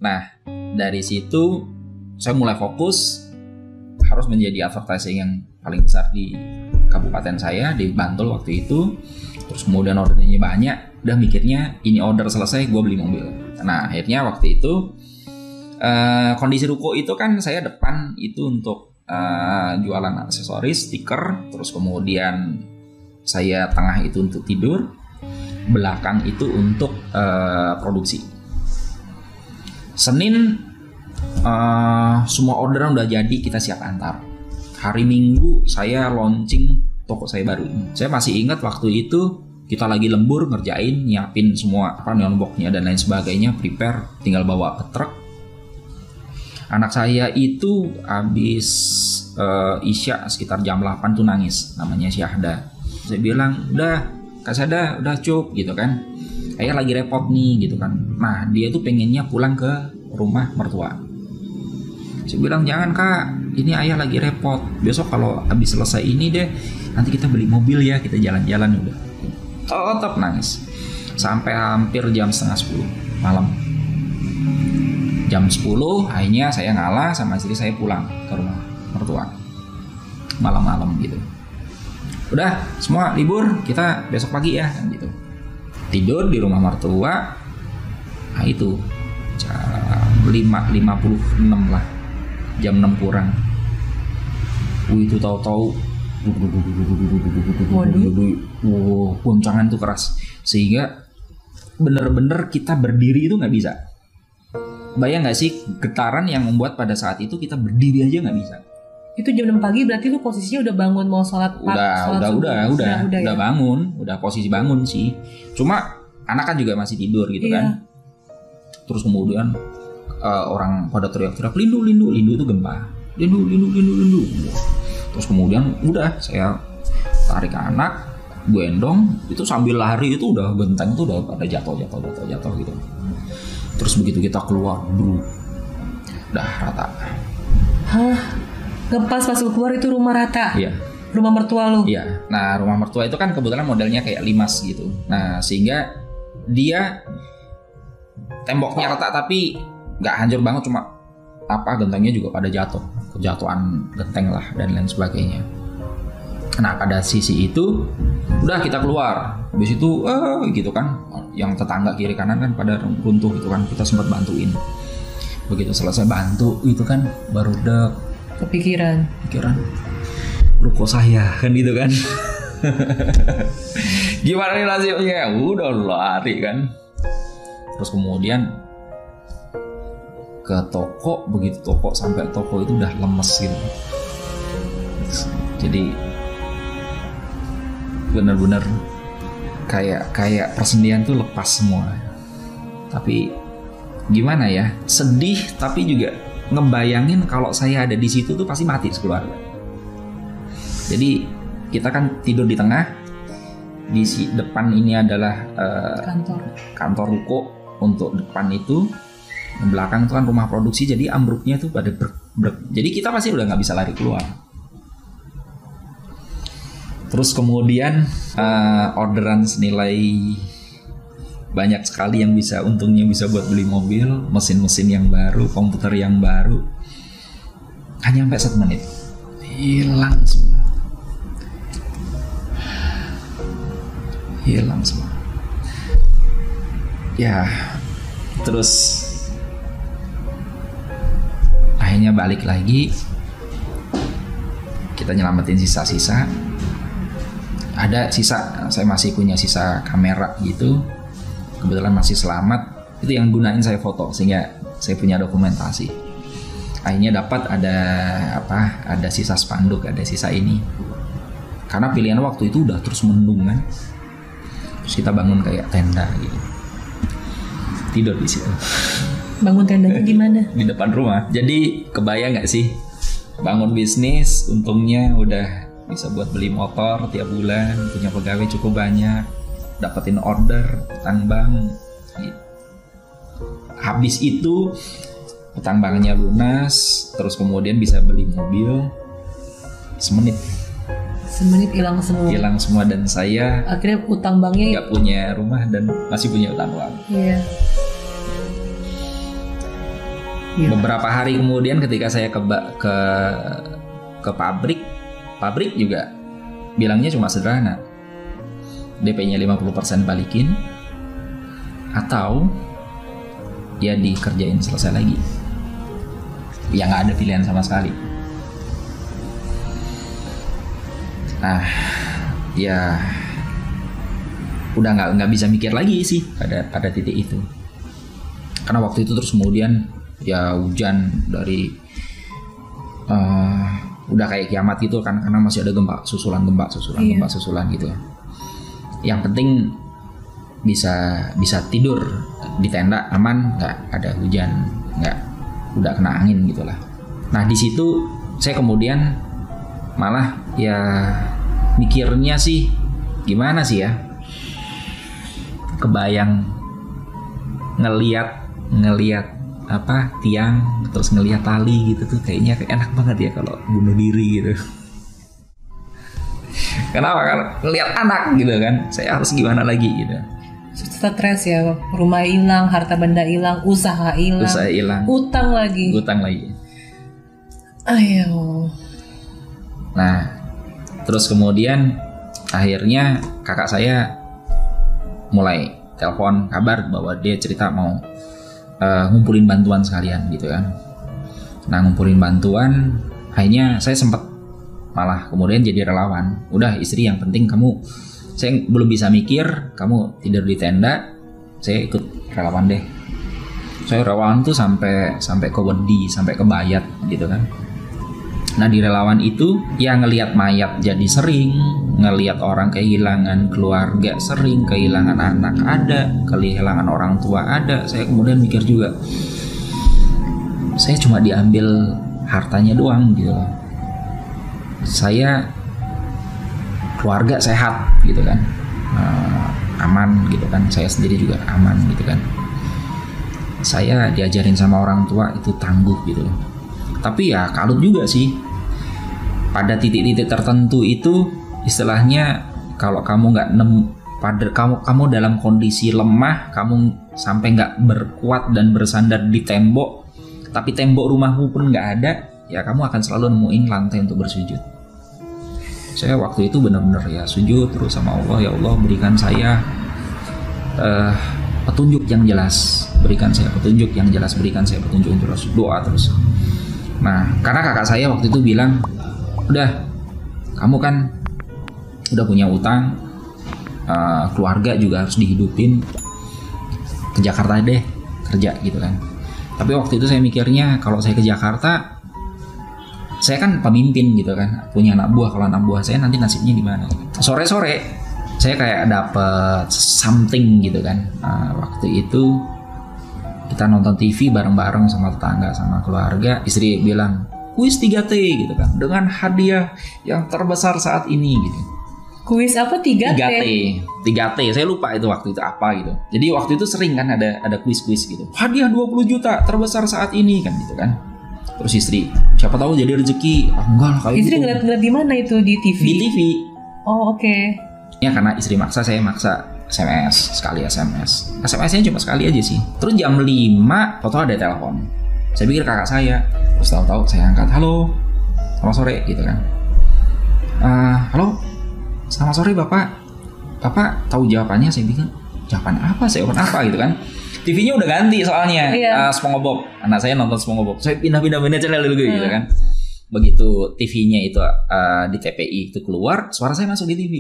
Nah, dari situ saya mulai fokus harus menjadi advertising yang paling besar di kabupaten saya di Bantul waktu itu. Terus kemudian ordernya banyak, udah mikirnya ini order selesai gue beli mobil. Nah, akhirnya waktu itu uh, kondisi ruko itu kan saya depan itu untuk uh, jualan aksesoris, stiker, terus kemudian saya tengah itu untuk tidur belakang itu untuk uh, produksi. Senin uh, semua orderan udah jadi kita siap antar. Hari Minggu saya launching toko saya baru. Saya masih ingat waktu itu kita lagi lembur ngerjain, nyiapin semua apa neon boxnya dan lain sebagainya, prepare, tinggal bawa ke truk. Anak saya itu habis uh, isya sekitar jam 8 tuh nangis, namanya Syahda. Saya bilang, udah Kak Sada udah cup gitu kan ayah lagi repot nih gitu kan nah dia tuh pengennya pulang ke rumah mertua saya bilang jangan kak. Ini ayah lagi repot. Besok kalau habis selesai ini deh nanti kita beli mobil ya kita jalan-jalan udah. Tetap nangis. Sampai hampir jam setengah sepuluh malam. Jam 10 akhirnya saya ngalah sama istri saya pulang ke rumah mertua. Malam-malam gitu. Udah semua libur. Kita besok pagi ya kan gitu. Tidur di rumah mertua. Nah itu. Jam lima lima puluh enam lah jam enam kurang. Wih itu tahu-tahu. Wow, goncangan tuh keras. Sehingga bener-bener kita berdiri itu nggak bisa. Bayang nggak sih getaran yang membuat pada saat itu kita berdiri aja nggak bisa. Itu jam 6 pagi berarti lu posisinya udah bangun mau sholat udah sholat udah, udah, udah udah udah udah ya? bangun udah posisi bangun sih. Cuma anak kan juga masih tidur gitu iya. kan. Terus kemudian uh, orang pada teriak-teriak lindu lindu lindu itu gempa lindu lindu lindu lindu terus kemudian udah saya tarik anak gendong itu sambil lari itu udah genteng itu udah pada jatuh jatuh jatuh jatuh gitu terus begitu kita keluar bro udah rata hah ngepas pas lu keluar itu rumah rata. Iya. Rumah mertua lu. Iya. Nah, rumah mertua itu kan kebetulan modelnya kayak limas gitu. Nah, sehingga dia temboknya rata tapi nggak hancur banget cuma apa gentengnya juga pada jatuh. Kejatuhan genteng lah dan lain sebagainya. Nah pada sisi itu udah kita keluar. Habis itu eh, gitu kan. Yang tetangga kiri kanan kan pada runtuh gitu kan. Kita sempat bantuin. Begitu selesai bantu itu kan baru dek. Kepikiran. Pikiran ruko saya? Kan gitu kan. Gimana nih hasilnya ya udah lari kan. Terus kemudian ke toko begitu toko sampai toko itu udah lemes gitu jadi benar-benar kayak kayak persendian tuh lepas semua. Tapi gimana ya sedih tapi juga ngebayangin kalau saya ada di situ tuh pasti mati sekeluarga. Jadi kita kan tidur di tengah di si depan ini adalah uh, kantor. kantor ruko untuk depan itu belakang itu kan rumah produksi jadi ambruknya tuh pada ber, ber, jadi kita pasti udah nggak bisa lari keluar. Terus kemudian uh, orderan senilai banyak sekali yang bisa untungnya bisa buat beli mobil mesin-mesin yang baru komputer yang baru. Hanya sampai satu menit. Hilang semua. Hilang semua. Ya terus akhirnya balik lagi kita nyelamatin sisa-sisa. Ada sisa saya masih punya sisa kamera gitu. Kebetulan masih selamat. Itu yang gunain saya foto sehingga saya punya dokumentasi. Akhirnya dapat ada apa ada sisa spanduk ada sisa ini. Karena pilihan waktu itu udah terus mendung kan? Terus kita bangun kayak tenda gitu. Tidur di situ bangun tendanya gimana? di depan rumah. Jadi kebayang nggak sih? Bangun bisnis untungnya udah bisa buat beli motor tiap bulan punya pegawai cukup banyak dapetin order utang bank habis itu utang banknya lunas terus kemudian bisa beli mobil semenit. Semenit hilang semua. Hilang semua dan saya akhirnya utang banknya nggak punya rumah dan masih punya utang uang. Iya beberapa hari kemudian ketika saya ke ke ke pabrik pabrik juga bilangnya cuma sederhana. DP-nya 50% balikin atau ya dikerjain selesai lagi. Ya nggak ada pilihan sama sekali. Nah ya udah nggak nggak bisa mikir lagi sih pada pada titik itu. Karena waktu itu terus kemudian ya hujan dari uh, udah kayak kiamat gitu kan karena masih ada gempa susulan gempa susulan iya. gempa susulan gitu ya. Yang penting bisa bisa tidur di tenda aman nggak ada hujan nggak udah kena angin gitulah nah di situ saya kemudian malah ya mikirnya sih gimana sih ya? Kebayang ngeliat ngeliat apa tiang terus ngeliat tali gitu tuh kayaknya enak banget ya kalau bunuh diri gitu Kenapa kan lihat anak gitu kan? Saya harus gimana lagi gitu. Stres ya, rumah hilang, harta benda hilang, usaha hilang, usaha hilang, utang lagi, utang lagi. Ayo. Nah, terus kemudian akhirnya kakak saya mulai telepon kabar bahwa dia cerita mau uh, ngumpulin bantuan sekalian gitu kan. Nah, ngumpulin bantuan, akhirnya saya sempat malah kemudian jadi relawan. Udah istri yang penting kamu saya belum bisa mikir kamu tidur di tenda saya ikut relawan deh. Saya relawan tuh sampai sampai ke Wedi sampai ke Bayat gitu kan nah di relawan itu ya ngelihat mayat jadi sering ngelihat orang kehilangan keluarga sering kehilangan anak ada kehilangan orang tua ada. Saya kemudian mikir juga saya cuma diambil hartanya doang gitu. Saya keluarga sehat gitu kan. Uh, aman gitu kan. Saya sendiri juga aman gitu kan. Saya diajarin sama orang tua itu tangguh gitu tapi ya kalut juga sih pada titik-titik tertentu itu istilahnya kalau kamu nggak nem pada kamu kamu dalam kondisi lemah kamu sampai nggak berkuat dan bersandar di tembok tapi tembok rumahmu pun nggak ada ya kamu akan selalu nemuin lantai untuk bersujud. Saya waktu itu benar-benar ya sujud terus sama Allah ya Allah berikan saya uh, petunjuk yang jelas, berikan saya petunjuk yang jelas, berikan saya petunjuk yang jelas doa terus. Nah karena kakak saya waktu itu bilang udah kamu kan udah punya utang uh, keluarga juga harus dihidupin ke Jakarta deh kerja gitu kan. Tapi waktu itu saya mikirnya kalau saya ke Jakarta saya kan pemimpin gitu kan punya anak buah. Kalau anak buah saya nanti nasibnya gimana? Sore sore saya kayak dapet something gitu kan. Nah, waktu itu kita nonton TV bareng-bareng sama tetangga sama keluarga istri bilang kuis 3T gitu kan dengan hadiah yang terbesar saat ini gitu. Kuis apa 3T 3T 3T saya lupa itu waktu itu apa gitu. Jadi waktu itu sering kan ada ada kuis-kuis gitu. Hadiah 20 juta terbesar saat ini kan gitu kan. Terus istri siapa tahu jadi rezeki. Ah, enggak lah kayak istri gitu. ngeliat-ngeliat di mana itu? Di TV di TV oh oke. Okay. ya karena istri maksa saya maksa SMS sekali SMS SMS-nya cuma sekali aja sih. Terus jam 5 foto ada telepon. Saya pikir kakak saya terus tahu-tahu saya angkat halo selamat sore gitu kan. Uh, halo selamat sore bapak. Bapak tahu jawabannya saya pikir jawaban apa saya jawaban apa? gitu kan. TV-nya udah ganti soalnya Iya. uh, SpongeBob. Anak saya nonton SpongeBob. Saya pindah-pindah pindah channel dulu gitu kan. Begitu TV-nya itu uh, di TPI itu keluar suara saya masuk di TV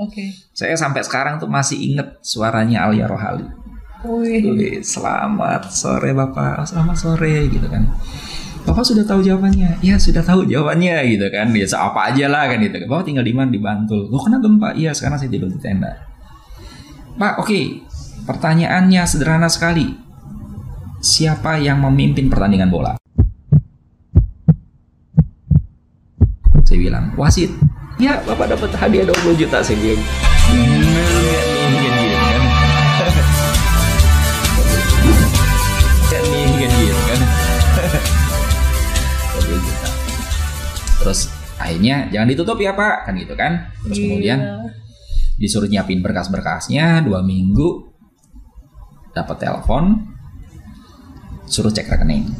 oke saya sampai sekarang tuh masih inget suaranya Alia Rohali Wih. Selamat sore bapak selamat sore gitu kan Bapak sudah tahu jawabannya? Ya sudah tahu jawabannya gitu kan. Ya apa aja lah kan gitu. Bapak tinggal di mana di Bantul. Lo kena gempa? Iya sekarang saya tidur di tenda. Pak, oke. Pertanyaannya sederhana sekali. Siapa yang memimpin pertandingan bola? Saya bilang, wasit. Ya, Bapak dapat hadiah 20 juta. Kan kan gitu kan. 20 juta. Terus akhirnya jangan ditutup ya Pak, kan gitu kan. Terus kemudian Iya. disuruh nyiapin berkas-berkasnya dua minggu dapat telepon suruh cek rekening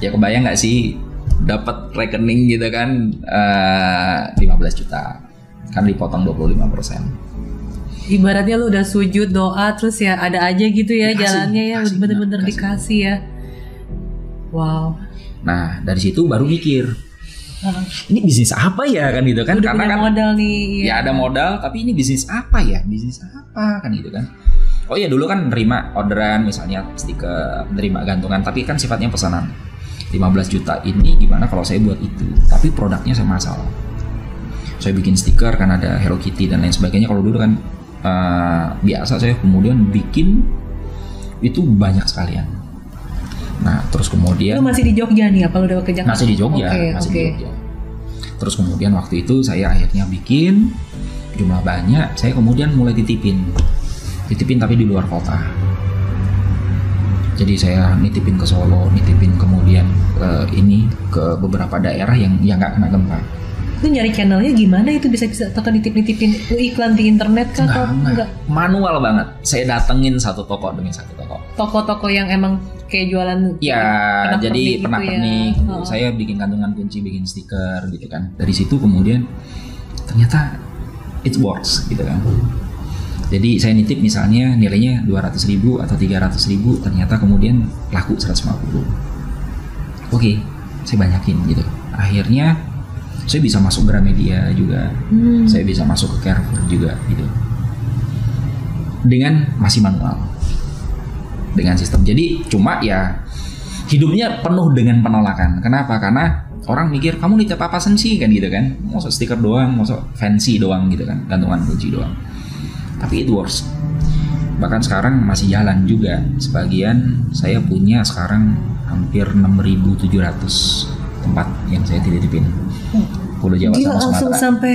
ya kebayang nggak sih dapat rekening gitu kan eh, 15 juta. Kan dipotong 25 persen. Ibaratnya lu udah sujud doa terus ya ada aja gitu ya Dikasih, jalannya ya bener-bener dikasih. dikasih ya. Wow. Nah dari situ baru mikir ini bisnis apa ya kan gitu kan? Udah karena kan modal nih ya ada modal tapi ini bisnis apa ya? Bisnis apa kan gitu kan? Oh ya dulu kan nerima orderan misalnya stiker nerima gantungan tapi kan sifatnya pesanan 15 juta ini gimana kalau saya buat itu tapi produknya saya masal saya bikin stiker kan ada Hello Kitty dan lain sebagainya kalau dulu kan eh, biasa saya kemudian bikin itu banyak sekalian nah terus kemudian lu masih di Jogja nih apa lu udah ke Jakarta masih di Jogja, Oke, masih oke. di Jogja. Terus kemudian waktu itu saya akhirnya bikin jumlah banyak, saya kemudian mulai titipin, titipin tapi di luar kota. Jadi saya nitipin ke Solo, nitipin kemudian ke ini ke beberapa daerah yang yang nggak kena gempa. lu nyari channelnya gimana itu bisa bisa atau nitip nitipin iklan di internet kah atau Enggak, enggak Manual banget. Saya datengin satu toko demi satu toko. toko-toko yang emang kayak jualan Ya, jadi gitu pernah ya. pernik. Oh. Saya bikin kantongan kunci, bikin stiker gitu kan. Dari situ kemudian ternyata it works gitu kan. Jadi saya nitip misalnya nilainya 200 ribu atau 300 ribu, ternyata kemudian laku 150. Oke, saya banyakin gitu. Akhirnya saya bisa masuk Gramedia juga, Hmm. saya bisa masuk ke Carrefour juga gitu. Dengan masih manual dengan sistem. Jadi cuma ya hidupnya penuh dengan penolakan. Kenapa? Karena orang mikir kamu nitip apa sih kan gitu kan? Masuk stiker doang, masuk fancy doang gitu kan, gantungan kunci doang. Tapi it works. Bahkan sekarang masih jalan juga. Sebagian saya punya sekarang hampir 6.700 tempat yang saya titipin. Pulau Jawa Gila sama langsung Sumatera. sampai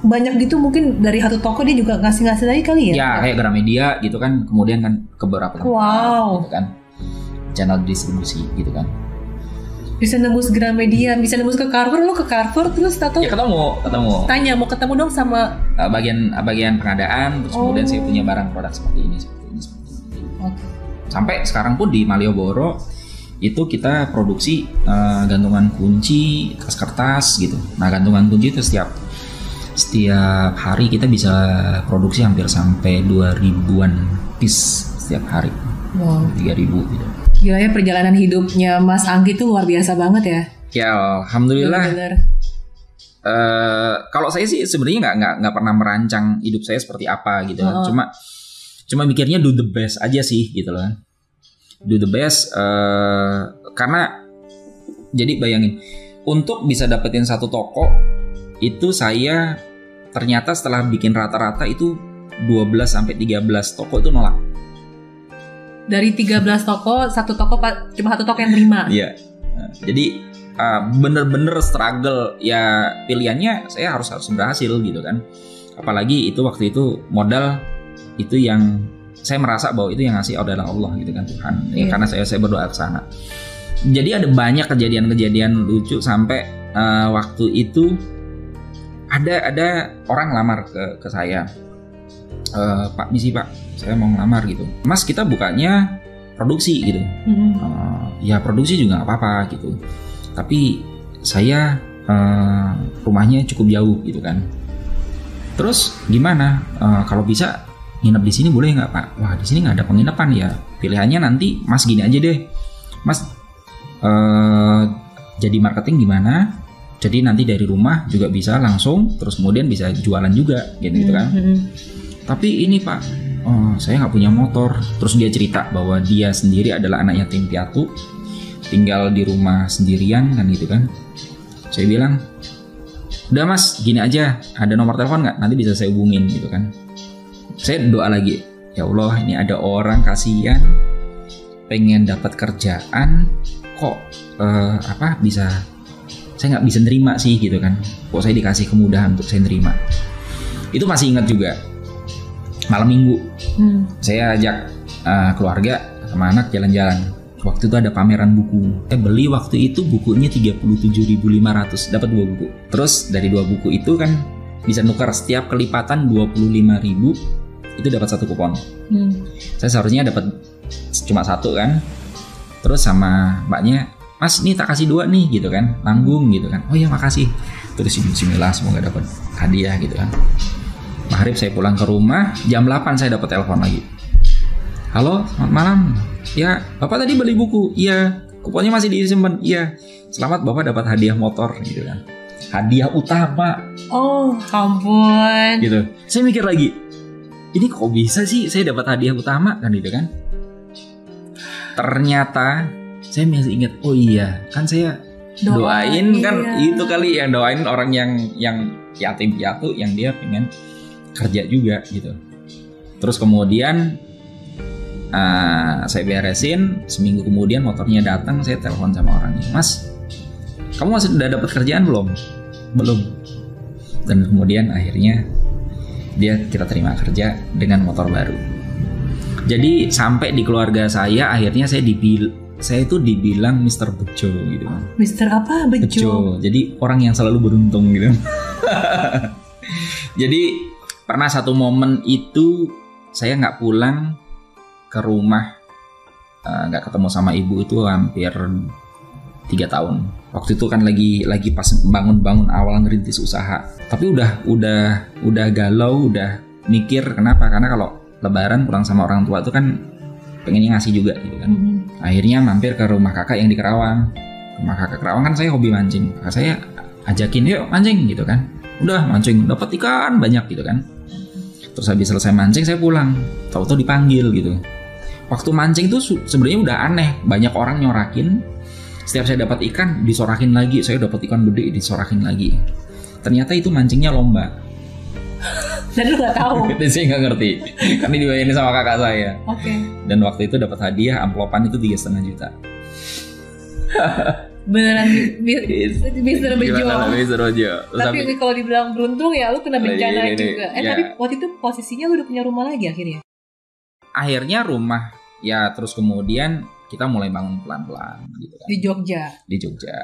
banyak gitu mungkin dari satu toko dia juga ngasih-ngasih lagi kali ya? Ya kayak Gramedia gitu kan, kemudian kan ke beberapa tempat Wow. gitu kan. Channel distribusi gitu kan. Bisa nembus Gramedia, bisa nembus ke Carrefour, lu ke Carrefour terus atau Ya ketemu, ketemu. tanya mau ketemu dong sama Uh, bagian uh, bagian pengadaan terus kemudian Oh. saya punya barang produk seperti ini seperti ini seperti ini Oke. sampai sekarang pun di Malioboro itu kita produksi uh, gantungan kunci kertas-kertas gitu nah gantungan kunci itu setiap setiap hari kita bisa produksi hampir sampai 2000-an piece setiap hari Wow. 3000 gitu Gila ya perjalanan hidupnya Mas Anggi tuh luar biasa banget ya. ya alhamdulillah Bener-bener. Uh, kalau saya sih sebenarnya nggak nggak nggak pernah merancang hidup saya seperti apa gitu oh. cuma cuma mikirnya do the best aja sih gitu loh do the best uh, karena jadi bayangin untuk bisa dapetin satu toko itu saya ternyata setelah bikin rata-rata itu 12 sampai 13 toko itu nolak dari 13 toko satu toko cuma satu toko yang terima. Iya. Nah, jadi uh, bener-bener struggle ya pilihannya saya harus harus berhasil gitu kan. Apalagi itu waktu itu modal itu yang saya merasa bahwa itu yang ngasih adalah Allah gitu kan Tuhan. Yeah. ya, iya. karena saya saya berdoa ke sana. Jadi ada banyak kejadian-kejadian lucu sampai uh, waktu itu ada ada orang lamar ke ke saya uh, Pak misi Pak. Saya mau ngelamar gitu. Mas kita bukanya produksi gitu. Mm -hmm. uh, ya produksi juga nggak apa-apa gitu. Tapi saya uh, rumahnya cukup jauh gitu kan. Terus gimana? Uh, kalau bisa nginep di sini boleh nggak pak? Wah di sini nggak ada penginapan ya. Pilihannya nanti mas gini aja deh. Mas uh, jadi marketing gimana? Jadi nanti dari rumah juga bisa langsung terus kemudian bisa jualan juga gitu, -gitu kan. Mm -hmm. Tapi ini pak oh, saya nggak punya motor. Terus dia cerita bahwa dia sendiri adalah anak yatim piatu tinggal di rumah sendirian kan gitu kan. Saya bilang udah mas gini aja. Ada nomor telepon nggak? Nanti bisa saya hubungin gitu kan. Saya doa lagi ya Allah ini ada orang kasihan. Pengen dapat kerjaan. Kok uh, apa bisa saya nggak bisa nerima sih gitu kan. Kok saya dikasih kemudahan untuk saya nerima? Itu masih ingat juga malam minggu hmm. saya ajak uh, keluarga sama anak jalan-jalan waktu itu ada pameran buku. Saya beli waktu itu bukunya 37.500, dapat dua buku. Terus dari dua buku itu kan bisa nukar setiap kelipatan 25.000 itu dapat satu kupon. Hmm. Saya seharusnya dapat cuma satu kan. Terus sama mbaknya, Mas ini tak kasih dua nih gitu kan, nanggung gitu kan. Oh iya makasih. Terus bismillah semoga dapat hadiah gitu kan. Maghrib saya pulang ke rumah, jam 8 saya dapat telepon lagi. Halo, selamat malam Ya, Bapak tadi beli buku. Iya. Kuponnya masih disimpan. Iya. Selamat Bapak dapat hadiah motor gitu kan. Hadiah utama. Oh, ampun. Gitu. Saya mikir lagi. Ini kok bisa sih saya dapat hadiah utama kan gitu kan? Ternyata saya masih ingat, oh iya, kan saya doain kan iya. itu kali yang doain orang yang yang yatim piatu yang dia pengen kerja juga gitu. Terus kemudian uh, saya beresin seminggu kemudian motornya datang saya telepon sama orangnya mas kamu masih udah dapat kerjaan belum belum dan kemudian akhirnya dia kita terima kerja dengan motor baru jadi sampai di keluarga saya akhirnya saya saya itu dibilang Mister Bejo gitu. Mister apa Bejo? Bejo. Jadi orang yang selalu beruntung gitu. Jadi pernah satu momen itu saya nggak pulang ke rumah eh, nggak uh, ketemu sama ibu itu hampir tiga tahun. Waktu itu kan lagi lagi pas bangun-bangun awal ngerintis usaha. Tapi udah udah udah galau udah mikir kenapa? Karena kalau lebaran pulang sama orang tua itu kan pengennya ngasih juga gitu kan. Mm-hmm. akhirnya mampir ke rumah kakak yang di Kerawang. Rumah kakak Kerawang kan saya hobi mancing. Kakak saya ajakin yuk mancing gitu kan. Udah mancing dapat ikan banyak gitu kan terus habis selesai mancing saya pulang. Tahu-tahu dipanggil gitu. Waktu mancing tuh sebenarnya udah aneh. Banyak orang nyorakin. Setiap saya dapat ikan disorakin lagi. Saya dapat ikan gede disorakin lagi. Ternyata itu mancingnya lomba. Dan lu gak tahu? Itu sih nggak ngerti. Karena dibayangin sama kakak saya. Oke. Okay. dan waktu itu dapat hadiah amplopan itu tiga setengah juta beneran Bejo. Mister Bejo. Tapi kalau dibilang beruntung ya lu kena bencana juga. Eh ya. tapi waktu itu posisinya lu udah punya rumah lagi akhirnya. Akhirnya rumah ya terus kemudian kita mulai bangun pelan-pelan gitu kan. Di Jogja. Di Jogja.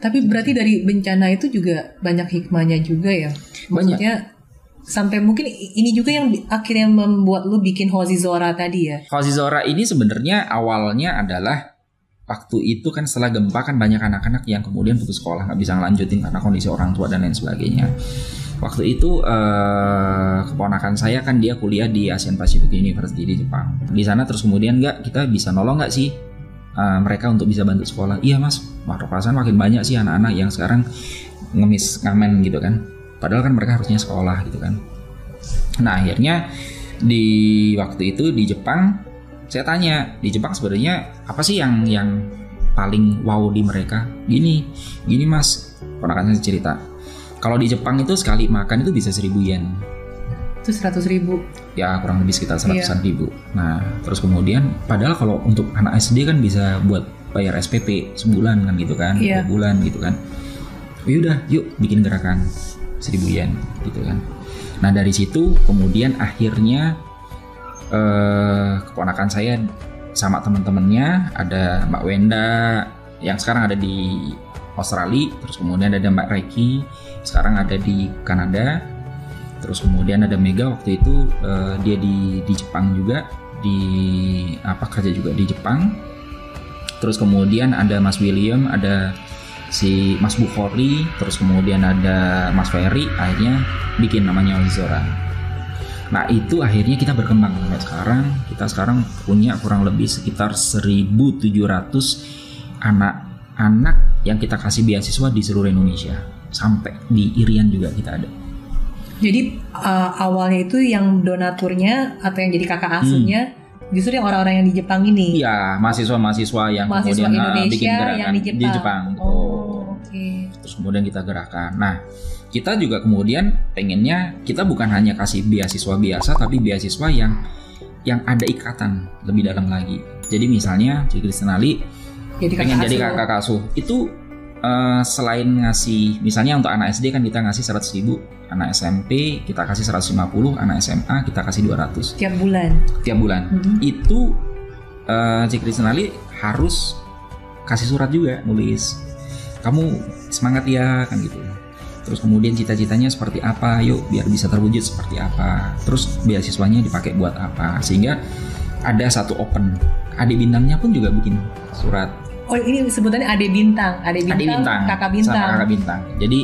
Tapi berarti dari bencana itu juga banyak hikmahnya juga ya. Maksudnya banyak. sampai mungkin ini juga yang akhirnya membuat lu bikin Hozi Zora tadi ya. Hozi Zora ini sebenarnya awalnya adalah waktu itu kan setelah gempa kan banyak anak-anak yang kemudian putus sekolah nggak bisa ngelanjutin karena kondisi orang tua dan lain sebagainya. Waktu itu uh, keponakan saya kan dia kuliah di Asian Pacific University di Jepang. Di sana terus kemudian nggak kita bisa nolong nggak sih uh, mereka untuk bisa bantu sekolah? Iya mas. Perasaan makin banyak sih anak-anak yang sekarang ngemis ngamen gitu kan. Padahal kan mereka harusnya sekolah gitu kan. Nah akhirnya di waktu itu di Jepang saya tanya di Jepang sebenarnya apa sih yang yang paling wow di mereka? Gini gini mas. Ponakan saya cerita kalau di Jepang itu sekali makan itu bisa seribu yen. Itu seratus ribu. Ya kurang lebih sekitar seratusan yeah. ribu. Nah terus kemudian padahal kalau untuk anak SD kan bisa buat bayar SPP sebulan kan gitu kan yeah. bulan gitu kan. Oh, yaudah yuk bikin gerakan seribu yen gitu kan. Nah dari situ kemudian akhirnya eh, keponakan saya sama teman-temannya ada Mbak Wenda yang sekarang ada di Australia terus kemudian ada Mbak Reiki sekarang ada di Kanada terus kemudian ada Mega waktu itu uh, dia di di Jepang juga di apa kerja juga di Jepang. Terus kemudian ada Mas William ada si Mas Bukhori terus kemudian ada Mas Ferry akhirnya bikin namanya Ozora Nah itu akhirnya kita berkembang sampai sekarang. Kita sekarang punya kurang lebih sekitar 1.700 anak-anak yang kita kasih beasiswa di seluruh Indonesia. Sampai di Irian juga kita ada. Jadi uh, awalnya itu yang donaturnya atau yang jadi kakak asuhnya hmm. justru yang orang-orang yang di Jepang ini. Iya, mahasiswa-mahasiswa yang mahasiswa kemudian Indonesia bikin gerakan yang di Jepang. Di Jepang. Oh, oke. Okay. Terus kemudian kita gerakan. Nah, kita juga kemudian pengennya kita bukan hanya kasih beasiswa biasa tapi beasiswa yang yang ada ikatan lebih dalam lagi. Jadi misalnya Cik Kristenali jadi pengen jadi kakak asuh. Itu uh, selain ngasih misalnya untuk anak SD kan kita ngasih 100 ribu. Anak SMP kita kasih 150 anak SMA kita kasih 200 tiap bulan. Tiap bulan. Mm -hmm. itu uh, Cik Kristenali harus kasih surat juga nulis kamu semangat ya kan gitu terus kemudian cita-citanya seperti apa? Yuk biar bisa terwujud seperti apa? Terus beasiswanya dipakai buat apa? Sehingga ada satu open. Adik bintangnya pun juga bikin surat. Oh ini sebutannya adik bintang. Adik bintang, adik bintang kakak bintang. Sama kakak bintang. Jadi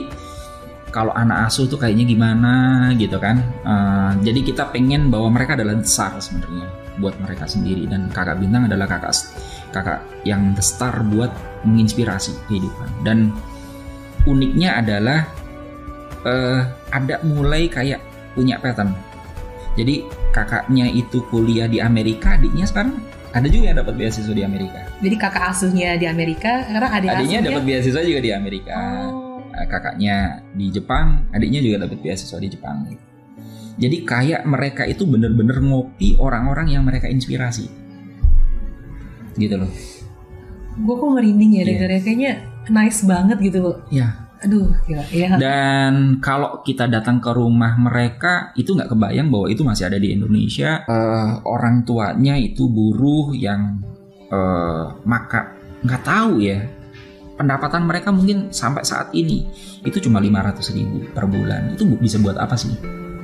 kalau anak asuh tuh kayaknya gimana gitu kan? Uh, jadi kita pengen bahwa mereka adalah besar sebenarnya buat mereka sendiri. Dan kakak bintang adalah kakak kakak yang the star buat menginspirasi kehidupan. Dan uniknya adalah uh, ada mulai kayak punya pattern. Jadi kakaknya itu kuliah di Amerika, adiknya sekarang ada juga yang dapat beasiswa di Amerika. Jadi kakak asuhnya di Amerika, karena adik adiknya dapat beasiswa juga di Amerika. Oh. Nah, kakaknya di Jepang, adiknya juga dapat beasiswa di Jepang. Jadi kayak mereka itu bener-bener ngopi orang-orang yang mereka inspirasi. Gitu loh. Gue kok merinding ya yeah. dengarnya kayaknya nice banget gitu loh. Iya. Aduh, gila. Ya. Dan kalau kita datang ke rumah mereka, itu nggak kebayang bahwa itu masih ada di Indonesia. Uh, orang tuanya itu buruh yang uh, maka nggak tahu ya. Pendapatan mereka mungkin sampai saat ini itu cuma 500 ribu per bulan. Itu bisa buat apa sih?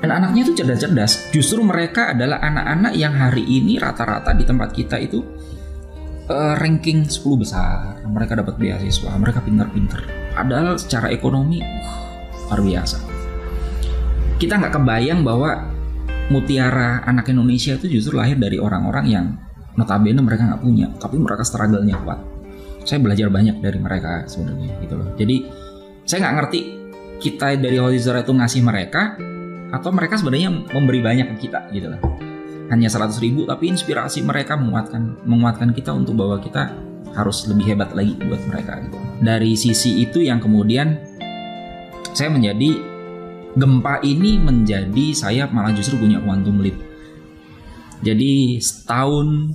Dan anaknya itu cerdas-cerdas. Justru mereka adalah anak-anak yang hari ini rata-rata di tempat kita itu uh, ranking 10 besar. Mereka dapat beasiswa, mereka pintar-pintar Padahal secara ekonomi luar biasa. Kita nggak kebayang bahwa mutiara anak Indonesia itu justru lahir dari orang-orang yang notabene mereka nggak punya, tapi mereka struggle-nya kuat. Saya belajar banyak dari mereka sebenarnya gitu loh. Jadi saya nggak ngerti kita dari Holizara itu ngasih mereka atau mereka sebenarnya memberi banyak ke kita gitu loh. Hanya 100 ribu tapi inspirasi mereka menguatkan menguatkan kita untuk bahwa kita harus lebih hebat lagi buat mereka gitu. Dari sisi itu yang kemudian saya menjadi gempa ini menjadi saya malah justru punya quantum leap. Jadi setahun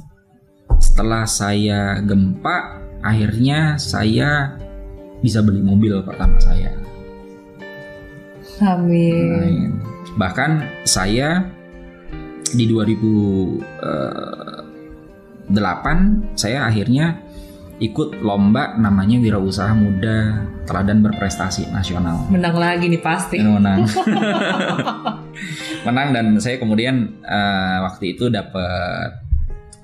setelah saya gempa, akhirnya saya bisa beli mobil pertama saya. Amin. bahkan saya di 2008 eh, saya akhirnya ikut lomba namanya Wirausaha Muda Teladan Berprestasi Nasional. Menang lagi nih pasti. Menang. Menang dan saya kemudian uh, waktu itu dapat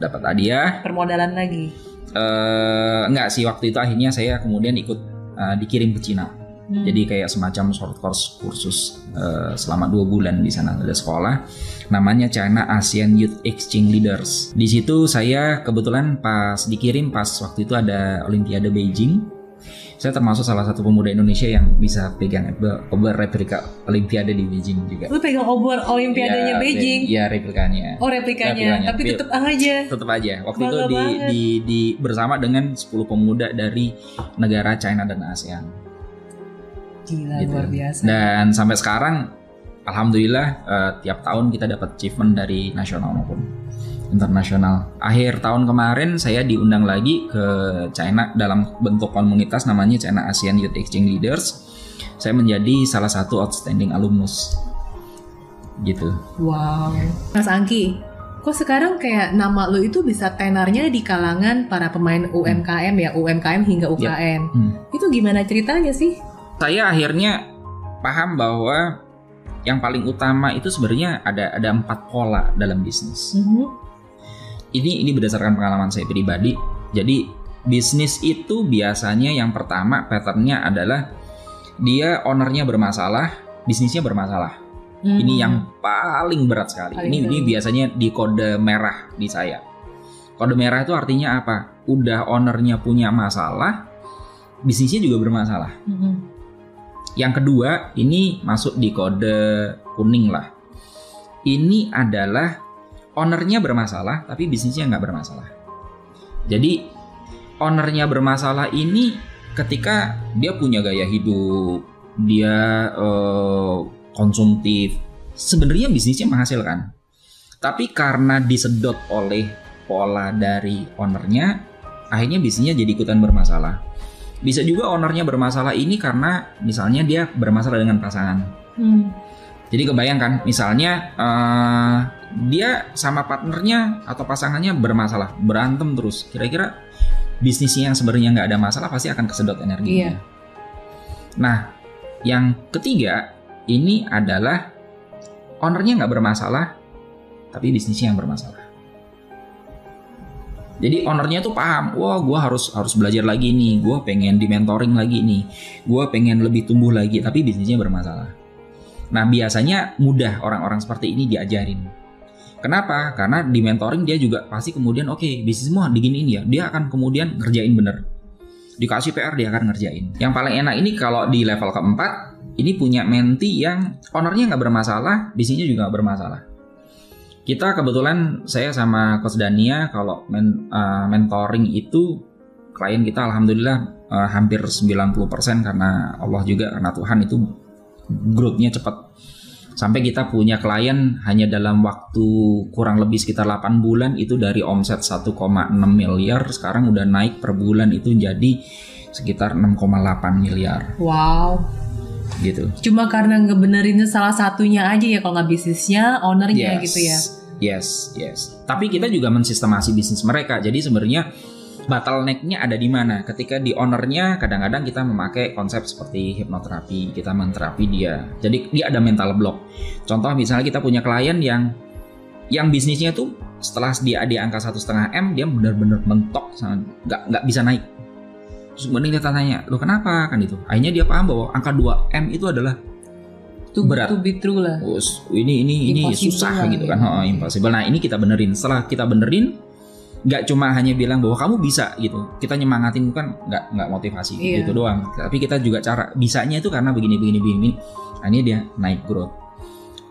dapat hadiah. Permodalan lagi. Uh, enggak sih waktu itu akhirnya saya kemudian ikut uh, dikirim ke Cina. Hmm. Jadi kayak semacam short course kursus uh, selama dua bulan di sana ada sekolah namanya China ASEAN Youth Exchange Leaders. Di situ saya kebetulan pas dikirim pas waktu itu ada Olimpiade Beijing saya termasuk salah satu pemuda Indonesia yang bisa pegang obor replika Olimpiade di Beijing juga. Lu pegang obor Olimpiadenya ya, Beijing? Iya replikanya. Oh replikanya, replikanya. tapi tetap aja. Tetap aja. Waktu Bangga itu di, di, di bersama dengan 10 pemuda dari negara China dan ASEAN. Gila gitu. luar biasa. Dan sampai sekarang, alhamdulillah uh, tiap tahun kita dapat achievement dari nasional maupun internasional. Akhir tahun kemarin saya diundang lagi ke China dalam bentuk komunitas namanya China ASEAN Youth Exchange Leaders. Saya menjadi salah satu outstanding alumnus. Gitu. Wow. Mas Angki, kok sekarang kayak nama lo itu bisa tenarnya di kalangan para pemain UMKM ya, UMKM hingga UKM. Yep. Hmm. Itu gimana ceritanya sih? Saya akhirnya paham bahwa yang paling utama itu sebenarnya ada ada empat pola dalam bisnis. Mm -hmm ini ini berdasarkan pengalaman saya pribadi. Jadi bisnis itu biasanya yang pertama patternnya adalah dia ownernya bermasalah, bisnisnya bermasalah. Hmm. Ini yang paling berat sekali. Paling ini ini biasanya di kode merah di saya. Kode merah itu artinya apa? Udah ownernya punya masalah, bisnisnya juga bermasalah. Hmm. Yang kedua, ini masuk di kode kuning lah. Ini adalah ownernya bermasalah tapi bisnisnya nggak bermasalah. Jadi ownernya bermasalah ini ketika dia punya gaya hidup, dia uh, konsumtif, sebenarnya bisnisnya menghasilkan. Tapi karena disedot oleh pola dari ownernya, akhirnya bisnisnya jadi ikutan bermasalah. Bisa juga ownernya bermasalah ini karena misalnya dia bermasalah dengan pasangan. Hmm. Jadi kebayangkan, misalnya uh, dia sama partnernya atau pasangannya bermasalah, berantem terus. Kira-kira bisnisnya yang sebenarnya nggak ada masalah pasti akan kesedot energinya. Iya. Nah, yang ketiga ini adalah ownernya nggak bermasalah, tapi bisnisnya yang bermasalah. Jadi ownernya tuh paham, wah gue harus harus belajar lagi nih, gue pengen di mentoring lagi nih, gue pengen lebih tumbuh lagi, tapi bisnisnya bermasalah. Nah biasanya mudah orang-orang seperti ini diajarin Kenapa? Karena di mentoring dia juga pasti kemudian oke okay, bisnismu diginiin ya, dia akan kemudian ngerjain bener. Dikasih PR dia akan ngerjain. Yang paling enak ini kalau di level keempat ini punya menti yang ownernya nggak bermasalah, bisnisnya juga nggak bermasalah. Kita kebetulan saya sama Coach Dania kalau men, uh, mentoring itu klien kita alhamdulillah uh, hampir 90% karena Allah juga karena Tuhan itu growth-nya cepat sampai kita punya klien hanya dalam waktu kurang lebih sekitar 8 bulan itu dari omset 1,6 miliar sekarang udah naik per bulan itu jadi sekitar 6,8 miliar. Wow. Gitu. Cuma karena ngebenerin salah satunya aja ya kalau nggak bisnisnya, ownernya yes. gitu ya. Yes, yes. Tapi kita juga mensistemasi bisnis mereka. Jadi sebenarnya bottlenecknya ada di mana? Ketika di ownernya kadang-kadang kita memakai konsep seperti hipnoterapi, kita menterapi dia. Jadi dia ada mental block. Contoh misalnya kita punya klien yang yang bisnisnya tuh setelah dia di angka satu setengah m dia benar-benar mentok nggak nggak bisa naik terus kemudian kita tanya lo kenapa? Kan itu akhirnya dia paham bahwa angka 2 m itu adalah itu berat. to be true lah. Oh, ini ini ini susah gitu kan. Oh, impossible. Nah ini kita benerin. Setelah kita benerin nggak cuma hanya bilang bahwa kamu bisa gitu. Kita nyemangatin kan nggak nggak motivasi iya. gitu doang. Tapi kita juga cara bisanya itu karena begini begini begini. Ini dia naik growth.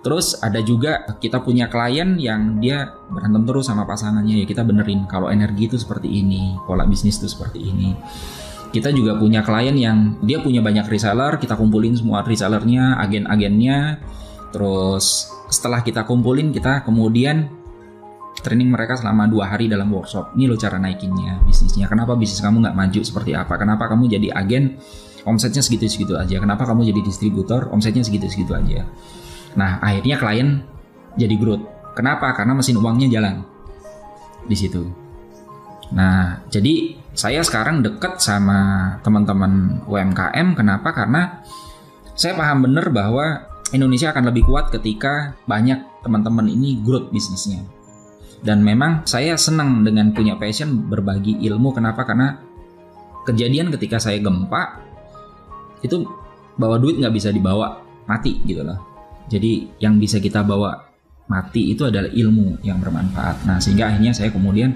Terus ada juga kita punya klien yang dia berantem terus sama pasangannya. Ya kita benerin kalau energi itu seperti ini pola bisnis itu seperti ini kita juga punya klien yang dia punya banyak reseller kita kumpulin semua resellernya agen-agennya terus setelah kita kumpulin kita kemudian training mereka selama dua hari dalam workshop. Ini lo cara naikinnya bisnisnya. Kenapa bisnis kamu nggak maju seperti apa? Kenapa kamu jadi agen omsetnya segitu-segitu aja? Kenapa kamu jadi distributor omsetnya segitu-segitu aja? Nah akhirnya klien jadi growth. Kenapa? Karena mesin uangnya jalan di situ. Nah jadi saya sekarang deket sama teman-teman UMKM. Kenapa? Karena saya paham bener bahwa Indonesia akan lebih kuat ketika banyak teman-teman ini growth bisnisnya dan memang saya senang dengan punya passion berbagi ilmu. Kenapa? Karena kejadian ketika saya gempa itu bawa duit nggak bisa dibawa mati gitu loh. Jadi yang bisa kita bawa mati itu adalah ilmu yang bermanfaat. Nah sehingga akhirnya saya kemudian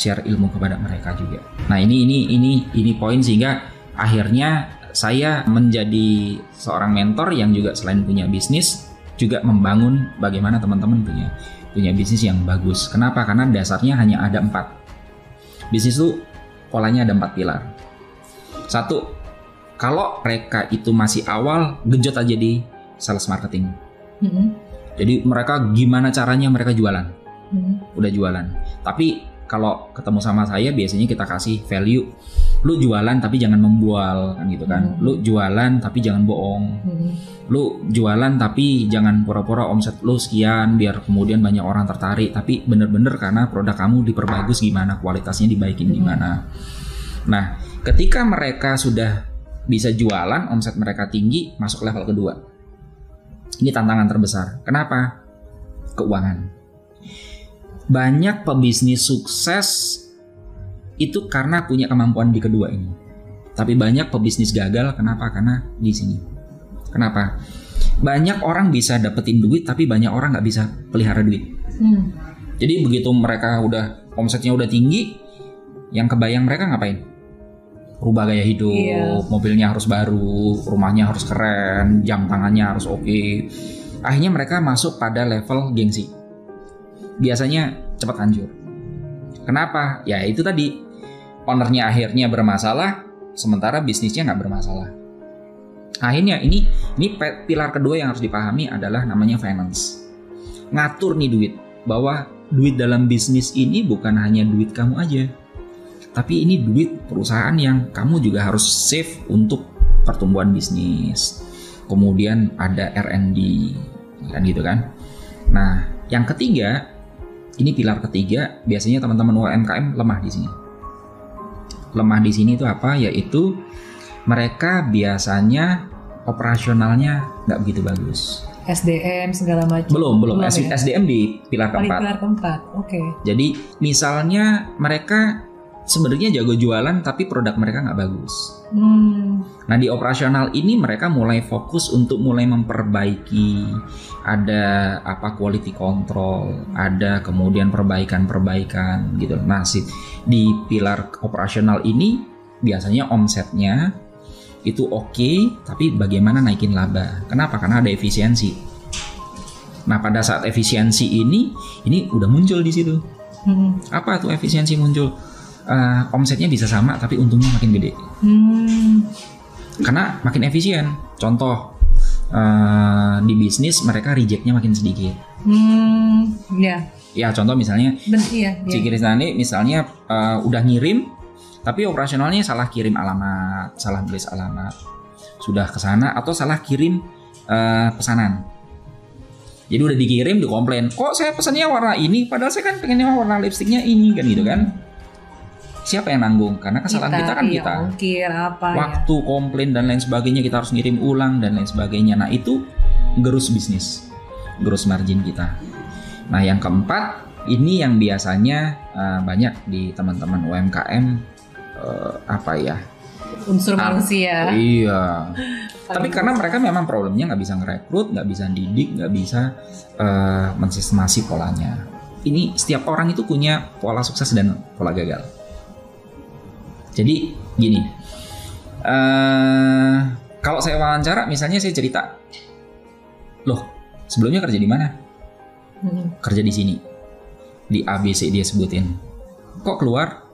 share ilmu kepada mereka juga nah ini ini ini ini poin sehingga akhirnya saya menjadi seorang mentor yang juga selain punya bisnis juga membangun bagaimana teman-teman punya punya bisnis yang bagus. Kenapa? Karena dasarnya hanya ada empat. Bisnis itu polanya ada empat pilar. Satu, kalau mereka itu masih awal, genjot aja di sales marketing. Mm-hmm. Jadi mereka gimana caranya mereka jualan, mm-hmm. udah jualan. Tapi kalau ketemu sama saya biasanya kita kasih value lu jualan tapi jangan membual kan gitu kan. Hmm. Lu jualan tapi jangan bohong. Hmm. Lu jualan tapi jangan pura-pura omset lu sekian biar kemudian banyak orang tertarik, tapi bener-bener karena produk kamu diperbagus gimana, kualitasnya dibaikin hmm. gimana. Nah, ketika mereka sudah bisa jualan, omset mereka tinggi, masuk level kedua. Ini tantangan terbesar. Kenapa? Keuangan. Banyak pebisnis sukses itu karena punya kemampuan di kedua ini. Tapi banyak pebisnis gagal kenapa? Karena di sini. Kenapa? Banyak orang bisa dapetin duit tapi banyak orang nggak bisa pelihara duit. Hmm. Jadi begitu mereka udah omsetnya udah tinggi, yang kebayang mereka ngapain? Rubah gaya hidup, yeah. mobilnya harus baru, rumahnya harus keren, jam tangannya harus oke. Okay. Akhirnya mereka masuk pada level gengsi. Biasanya cepat hancur. Kenapa? Ya itu tadi ownernya akhirnya bermasalah, sementara bisnisnya nggak bermasalah. Akhirnya ini ini pilar kedua yang harus dipahami adalah namanya finance. Ngatur nih duit, bahwa duit dalam bisnis ini bukan hanya duit kamu aja, tapi ini duit perusahaan yang kamu juga harus save untuk pertumbuhan bisnis. Kemudian ada R&D, kan gitu kan. Nah, yang ketiga, ini pilar ketiga, biasanya teman-teman UMKM lemah di sini lemah di sini itu apa? Yaitu mereka biasanya operasionalnya nggak begitu bagus. SDM segala macam. Belum, belum. belum ya? SDM di pilar keempat. Pilar keempat, oke. Okay. Jadi misalnya mereka sebenarnya jago jualan tapi produk mereka nggak bagus. Hmm. Nah di operasional ini mereka mulai fokus untuk mulai memperbaiki ada apa quality control, ada kemudian perbaikan-perbaikan gitu. Nah si, di pilar operasional ini biasanya omsetnya itu oke, okay, tapi bagaimana naikin laba? Kenapa? Karena ada efisiensi. Nah pada saat efisiensi ini, ini udah muncul di situ. Hmm. Apa tuh efisiensi muncul? Uh, omsetnya bisa sama tapi untungnya makin gede. Hmm. Karena makin efisien. Contoh uh, di bisnis mereka rejectnya makin sedikit. Hmm, ya. Ya contoh misalnya, ben, iya, iya. Misalnya uh, udah ngirim, tapi operasionalnya salah kirim alamat, salah tulis alamat, sudah ke sana atau salah kirim uh, pesanan. Jadi udah dikirim, dikomplain, kok saya pesannya warna ini, padahal saya kan pengennya warna lipstiknya ini kan gitu kan siapa yang nanggung? Karena kesalahan kita, kita kan iya, kita. Ungkir, apa, ya. Waktu ya. komplain dan lain sebagainya kita harus ngirim ulang dan lain sebagainya. Nah itu gerus bisnis, gerus margin kita. Nah yang keempat ini yang biasanya uh, banyak di teman-teman UMKM uh, apa ya? Unsur manusia. Iya. Tapi karena mereka memang problemnya nggak bisa ngerekrut, nggak bisa didik, nggak bisa uh, mensistemasi polanya. Ini setiap orang itu punya pola sukses dan pola gagal. Jadi gini, uh, kalau saya wawancara, misalnya saya cerita, loh sebelumnya kerja di mana? Hmm. Kerja di sini, di ABC dia sebutin. Kok keluar?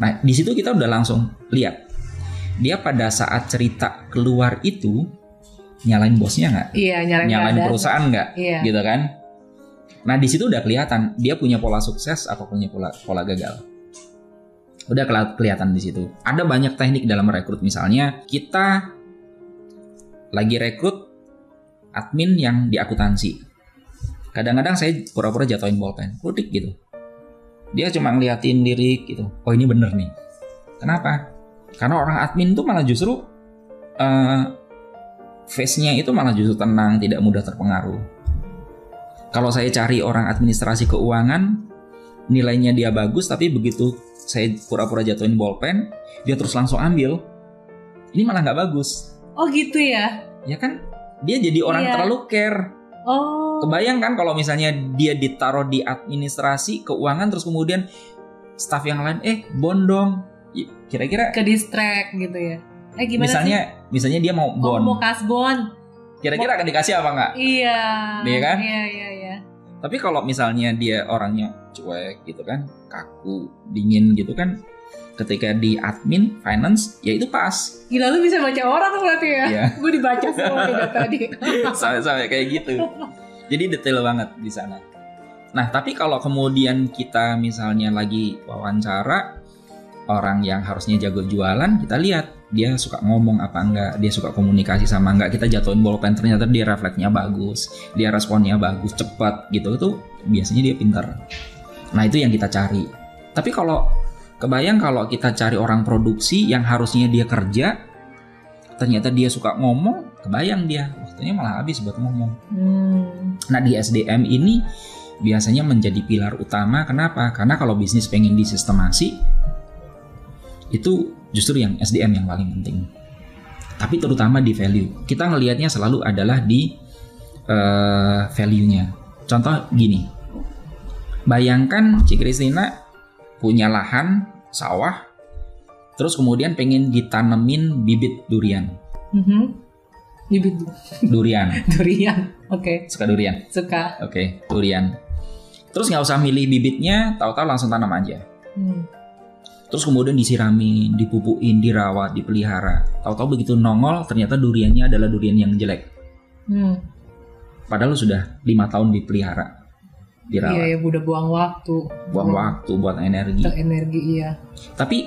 Nah di situ kita udah langsung lihat dia pada saat cerita keluar itu nyalain bosnya nggak? Iya nyalain, nyalain perusahaan nggak? Iya. Gitu kan? Nah di situ udah kelihatan dia punya pola sukses atau punya pola pola gagal udah kelihatan di situ. Ada banyak teknik dalam rekrut misalnya kita lagi rekrut admin yang di akuntansi. Kadang-kadang saya pura-pura jatuhin bolpen, kutik gitu. Dia cuma ngeliatin lirik gitu. Oh ini bener nih. Kenapa? Karena orang admin tuh malah justru uh, face-nya itu malah justru tenang, tidak mudah terpengaruh. Kalau saya cari orang administrasi keuangan, nilainya dia bagus, tapi begitu saya pura-pura jatuhin bolpen, dia terus langsung ambil. Ini malah nggak bagus. Oh gitu ya? Ya kan, dia jadi orang iya. terlalu care. Oh. Kebayang kan kalau misalnya dia ditaruh di administrasi keuangan terus kemudian staff yang lain eh bondong kira-kira ke distract gitu ya Eh gimana misalnya sih? misalnya dia mau Oh, bond. mau kasbon. Kira-kira akan dikasih apa enggak? Iya. Iya kan? Iya, iya, iya. Tapi kalau misalnya dia orangnya cuek gitu kan, kaku, dingin gitu kan, ketika di admin finance ya itu pas. Gila lu bisa baca orang tuh berarti ya? Iya. Gue dibaca semua tadi. Sampai-sampai kayak gitu. Jadi detail banget di sana. Nah, tapi kalau kemudian kita misalnya lagi wawancara orang yang harusnya jago jualan, kita lihat dia suka ngomong apa enggak, dia suka komunikasi sama enggak, kita jatuhin bolpen ternyata dia refleksnya bagus, dia responnya bagus, cepat gitu itu biasanya dia pintar. Nah, itu yang kita cari. Tapi kalau kebayang kalau kita cari orang produksi yang harusnya dia kerja, ternyata dia suka ngomong, kebayang dia waktunya malah habis buat ngomong. Hmm. Nah di SDM ini biasanya menjadi pilar utama. Kenapa? Karena kalau bisnis pengen disistemasi, itu justru yang SDM yang paling penting. Tapi terutama di value. Kita ngelihatnya selalu adalah di eh, value-nya. Contoh gini, bayangkan Cik Kristina punya lahan sawah, terus kemudian pengen ditanemin bibit durian. Mhm. Bibit Durian, durian. Oke, suka durian? suka. Oke, durian. Terus nggak usah milih bibitnya, tahu-tahu langsung tanam aja. Hmm. Terus kemudian disiramin, dipupuin, dirawat, dipelihara. Tahu-tahu begitu nongol, ternyata duriannya adalah durian yang jelek. Hmm. Padahal sudah lima tahun dipelihara, Iya, dirawat, ya udah buang waktu. buang waktu, buat energi. Buang energi iya. Tapi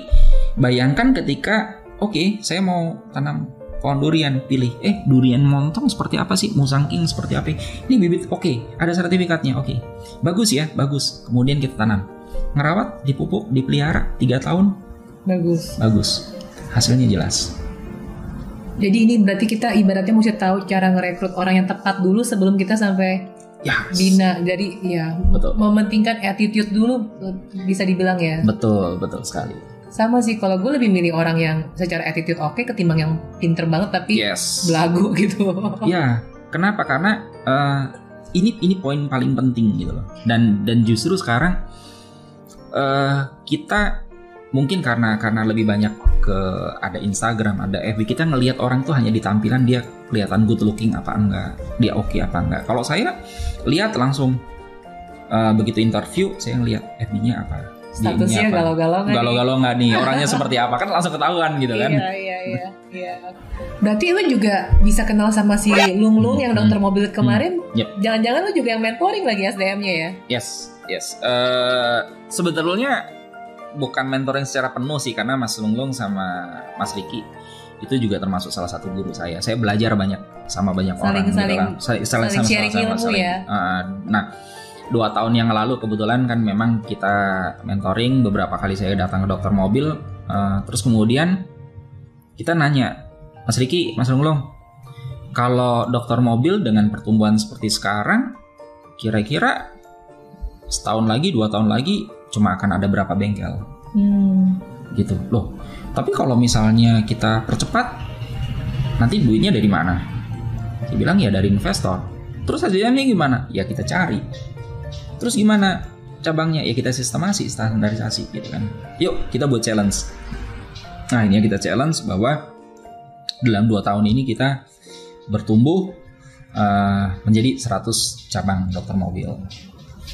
bayangkan ketika, oke, saya mau tanam pohon durian, pilih, eh durian montong seperti apa sih, musangking seperti apa? Ini bibit, oke, ada sertifikatnya, oke, bagus ya, bagus. Kemudian kita tanam, ngerawat, dipupuk, dipelihara, tiga tahun, Bagus. bagus, hasilnya jelas. Jadi ini berarti kita ibaratnya mesti tahu cara ngerekrut orang yang tepat dulu sebelum kita sampai Ya, bina. Jadi ya betul, mementingkan attitude dulu bisa dibilang ya. betul, betul sekali. Sama sih kalau gue lebih milih orang yang secara attitude oke ketimbang yang pinter banget tapi Yes. belagu gitu. Ya, kenapa? Karena eh, ini ini poin paling penting gitu loh. Dan dan justru sekarang eh kita mungkin karena karena lebih banyak ke ada Instagram, ada FB kita ngelihat orang tuh hanya di tampilan dia kelihatan good looking apa enggak, dia oke apa enggak. Kalau saya lihat langsung eh, begitu interview saya ngelihat FB-nya apa. Statusnya galau-galau nggak? Galau-galau nggak nih orangnya seperti apa kan langsung ketahuan gitu kan. Iya iya iya. iya. Berarti lu juga bisa kenal sama si Lung Lung yang dokter mobil kemarin. Yep. Jangan-jangan lu juga yang mentoring lagi SDM-nya ya? Yes, yes. Eh sebetulnya bukan mentoring secara penuh sih karena Mas Lunglung sama Mas Riki itu juga termasuk salah satu guru saya. Saya belajar banyak sama banyak orang. gitu Saling-saling- kan. Saling- saling sama- sharing sama- ilmu saling. ya. Eh, nah, dua tahun yang lalu kebetulan kan memang kita mentoring beberapa kali saya datang ke dokter mobil. eh, terus kemudian kita nanya, Mas Riki, Mas Lunglung, kalau dokter mobil dengan pertumbuhan seperti sekarang, kira-kira setahun lagi, dua tahun lagi cuma akan ada berapa bengkel Hmm. gitu loh. Tapi kalau misalnya kita percepat, nanti duitnya dari mana? Dia bilang ya dari investor. Terus hasilnya gimana? Ya kita cari. Terus gimana cabangnya? Ya kita sistemasi, standarisasi gitu kan. Yuk kita buat challenge. Nah ini ya kita challenge bahwa dalam dua tahun ini kita bertumbuh eh, menjadi 100 cabang dokter mobil.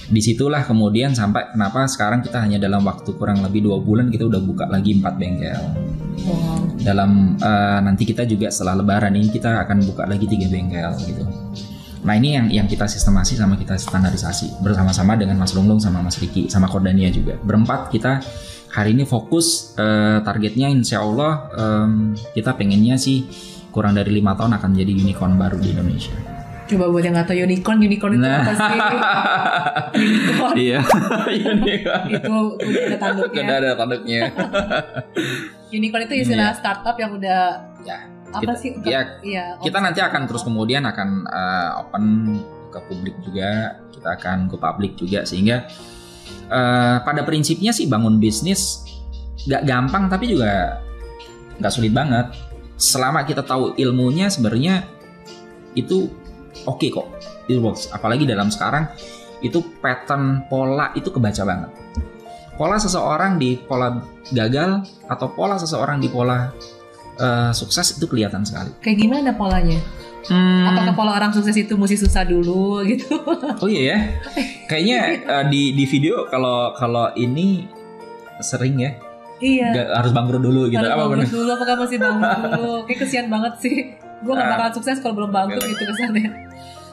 Di situlah kemudian sampai kenapa sekarang kita hanya dalam waktu kurang lebih dua bulan kita udah buka lagi empat bengkel. Wow. Dalam eh, nanti kita juga setelah Lebaran ini kita akan buka lagi tiga bengkel gitu. Nah ini yang yang kita sistemasi sama kita standarisasi bersama-sama dengan Mas Lunglung sama Mas Riki sama Kordania juga. Berempat kita hari ini fokus eh, targetnya Insya Allah em, kita pengennya sih kurang dari lima tahun akan jadi unicorn baru di Indonesia. Coba buat yang nggak tahu unicorn, unicorn itu Nah. apa sih? unicorn Iya, unicorn. itu udah ada tanduknya. Udah ada tanduknya. Unicorn itu istilah startup yang udah Ya, apa kita- sih? ya, Iya, kita nanti akan terus kemudian akan eh, open ke publik juga kita akan ke publik juga sehingga eh, pada prinsipnya sih bangun bisnis nggak gampang tapi juga nggak sulit banget selama kita tahu ilmunya sebenarnya itu oke kok it works apalagi dalam sekarang itu pattern pola itu kebaca banget pola seseorang di pola gagal atau pola seseorang di pola uh, sukses itu kelihatan sekali. Kayak gimana polanya? Hmm. Apakah pola orang sukses itu mesti susah dulu gitu? Oh iya ya. Kayaknya uh, di di video kalau kalau ini sering ya. Iya. Gak, harus bangkrut dulu gitu. Harus apa bangkrut dulu apakah masih bangkrut dulu? Kayak kesian banget sih. Gue gak ah. bakalan sukses kalau belum bangkrut gitu kesannya.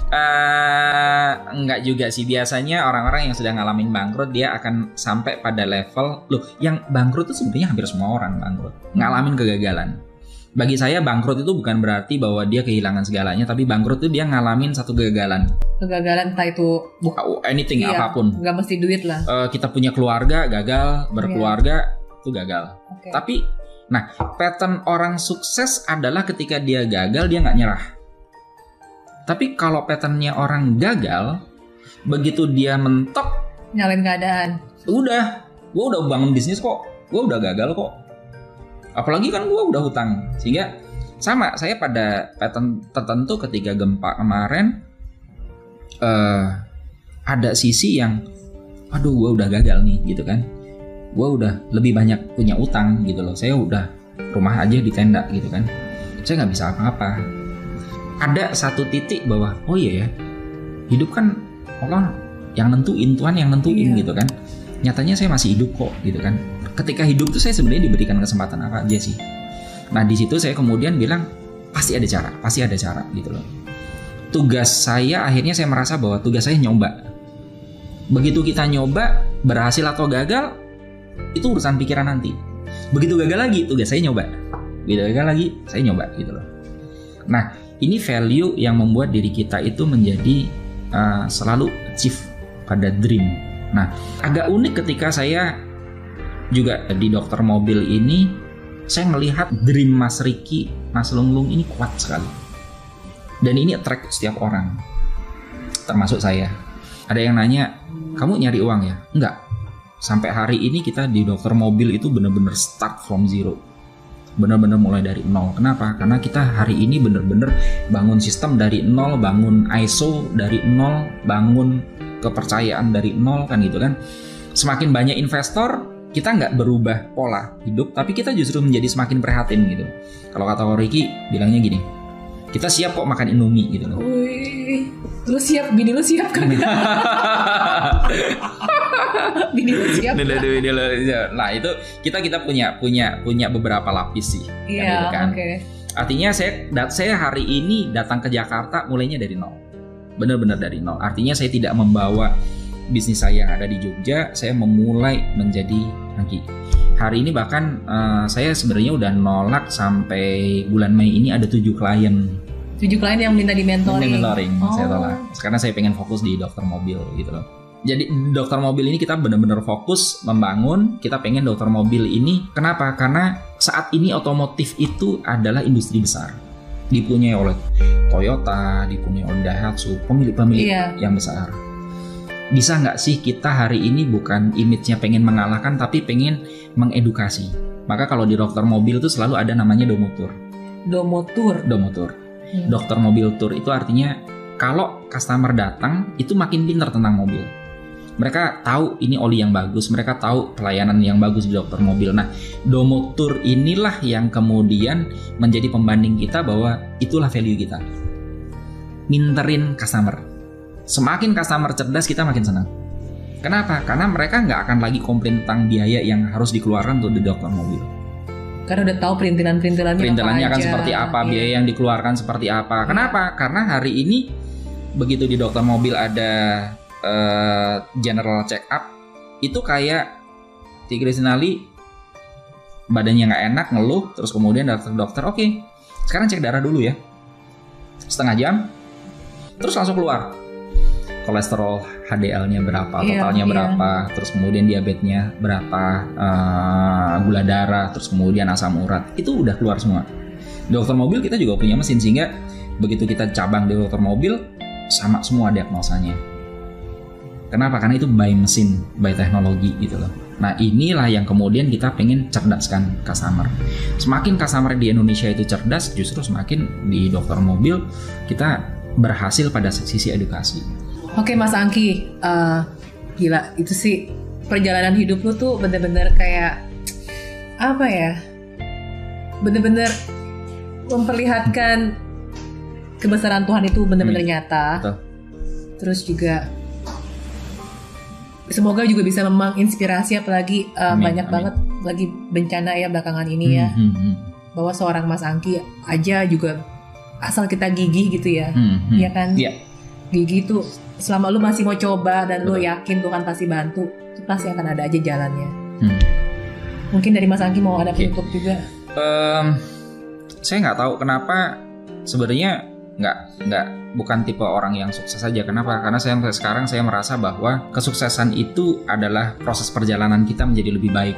Uh, enggak juga sih. Biasanya orang-orang yang sudah ngalamin bangkrut dia akan sampai pada level loh yang bangkrut itu sebenarnya hampir semua orang bangkrut. Ngalamin kegagalan. Bagi saya bangkrut itu bukan berarti bahwa dia kehilangan segalanya tapi bangkrut itu dia ngalamin satu kegagalan. Kegagalan entah itu bukan oh, anything iya, apa pun. nggak mesti duit lah. Uh, kita punya keluarga gagal berkeluarga iya. itu gagal. Okay. tapi nah pattern orang sukses adalah ketika dia gagal dia nggak nyerah tapi kalau patternnya orang gagal, begitu dia mentok, nyalain keadaan. Udah, gue udah bangun bisnis kok, gue udah gagal kok. Apalagi kan gue udah hutang, sehingga sama saya pada pattern tertentu ketika gempa kemarin uh, ada sisi yang, aduh gue udah gagal nih gitu kan, gue udah lebih banyak punya utang gitu loh, saya udah rumah aja di tenda gitu kan, saya nggak bisa apa-apa ada satu titik bahwa oh iya ya hidup kan Allah yang nentuin Tuhan yang nentuin iya. gitu kan. Nyatanya saya masih hidup kok gitu kan. Ketika hidup tuh saya sebenarnya diberikan kesempatan apa aja sih. Nah di situ saya kemudian bilang pasti ada cara pasti ada cara gitu loh. Tugas saya akhirnya saya merasa bahwa tugas saya nyoba. Begitu kita nyoba berhasil atau gagal itu urusan pikiran nanti. Begitu gagal lagi tugas saya nyoba. Begitu gagal lagi saya nyoba gitu loh. Nah ini value yang membuat diri kita itu menjadi uh, selalu achieve pada dream. Nah, agak unik ketika saya juga di dokter mobil ini saya melihat dream Mas Riki, Mas Lunglung ini kuat sekali. Dan ini attract setiap orang. Termasuk saya. Ada yang nanya, "Kamu nyari uang ya?" Enggak. Sampai hari ini kita di dokter mobil itu benar-benar start from zero benar-benar mulai dari nol. Kenapa? Karena kita hari ini benar-benar bangun sistem dari nol, bangun ISO dari nol, bangun kepercayaan dari nol kan gitu kan. Semakin banyak investor, kita nggak berubah pola hidup, tapi kita justru menjadi semakin prihatin gitu. Kalau kata Ricky bilangnya gini, kita siap kok makan Indomie gitu loh. Wih, lu siap, bini lu siap kan? bini lu siap. Bini lu, Nah itu kita kita punya punya punya beberapa lapis sih. Iya. Gitu kan. Okay. Artinya saya saya hari ini datang ke Jakarta mulainya dari nol. Benar-benar dari nol. Artinya saya tidak membawa bisnis saya yang ada di Jogja, saya memulai menjadi Angki. Hari ini bahkan uh, saya sebenarnya udah nolak sampai bulan Mei ini ada tujuh klien. Tujuh klien yang minta di mentoring. mentoring, oh. saya tolak. Karena saya pengen fokus di dokter mobil gitu loh. Jadi dokter mobil ini kita benar-benar fokus membangun. Kita pengen dokter mobil ini. Kenapa? Karena saat ini otomotif itu adalah industri besar. Dipunyai oleh Toyota, dipunyai oleh Daihatsu, pemilik-pemilik iya. yang besar bisa nggak sih kita hari ini bukan image-nya pengen mengalahkan tapi pengen mengedukasi. Maka kalau di dokter mobil itu selalu ada namanya domotur. Domotur. Domotur. Hmm. Dokter mobil tour itu artinya kalau customer datang itu makin pintar tentang mobil. Mereka tahu ini oli yang bagus, mereka tahu pelayanan yang bagus di dokter mobil. Nah, domotur inilah yang kemudian menjadi pembanding kita bahwa itulah value kita. Minterin customer Semakin customer cerdas kita makin senang. Kenapa? Karena mereka nggak akan lagi komplain tentang biaya yang harus dikeluarkan untuk di dokter mobil. Karena udah tahu perintilan-perintilannya Perintilannya akan seperti apa, iya. biaya yang dikeluarkan seperti apa. Kenapa? Karena hari ini begitu di dokter mobil ada uh, general check up, itu kayak Tigris Sinali badannya nggak enak, ngeluh, terus kemudian datang dokter, oke, okay, sekarang cek darah dulu ya, setengah jam, terus langsung keluar kolesterol HDL-nya berapa, iya, totalnya yeah, berapa, terus kemudian diabetesnya berapa, uh, gula darah, terus kemudian asam urat, itu udah keluar semua. Dokter mobil kita juga punya mesin sehingga begitu kita cabang di dokter mobil sama semua diagnosanya. Kenapa? Karena itu by mesin, by teknologi gitu loh. Nah inilah yang kemudian kita pengen cerdaskan customer. Semakin customer di Indonesia itu cerdas, justru semakin di dokter mobil kita berhasil pada sisi edukasi. Oke Mas Angki, uh, gila itu sih perjalanan hidup lu tuh bener-bener kayak apa ya? Bener-bener memperlihatkan kebesaran Tuhan itu benar-benar nyata. Betul. Terus juga semoga juga bisa menginspirasi apalagi uh, amin, banyak amin. banget lagi bencana ya belakangan ini ya. Hmm, hmm, hmm. Bahwa seorang Mas Angki aja juga asal kita gigih gitu ya. Hmm, hmm. Ya kan? Yeah. Gigih tuh selama lu masih mau coba dan Betul. lu yakin Tuhan pasti bantu, itu pasti akan ada aja jalannya. Hmm. Mungkin dari Mas Angki mau ada penutup okay. juga. Um, saya nggak tahu kenapa sebenarnya nggak nggak bukan tipe orang yang sukses saja. Kenapa? Karena saya sekarang saya merasa bahwa kesuksesan itu adalah proses perjalanan kita menjadi lebih baik.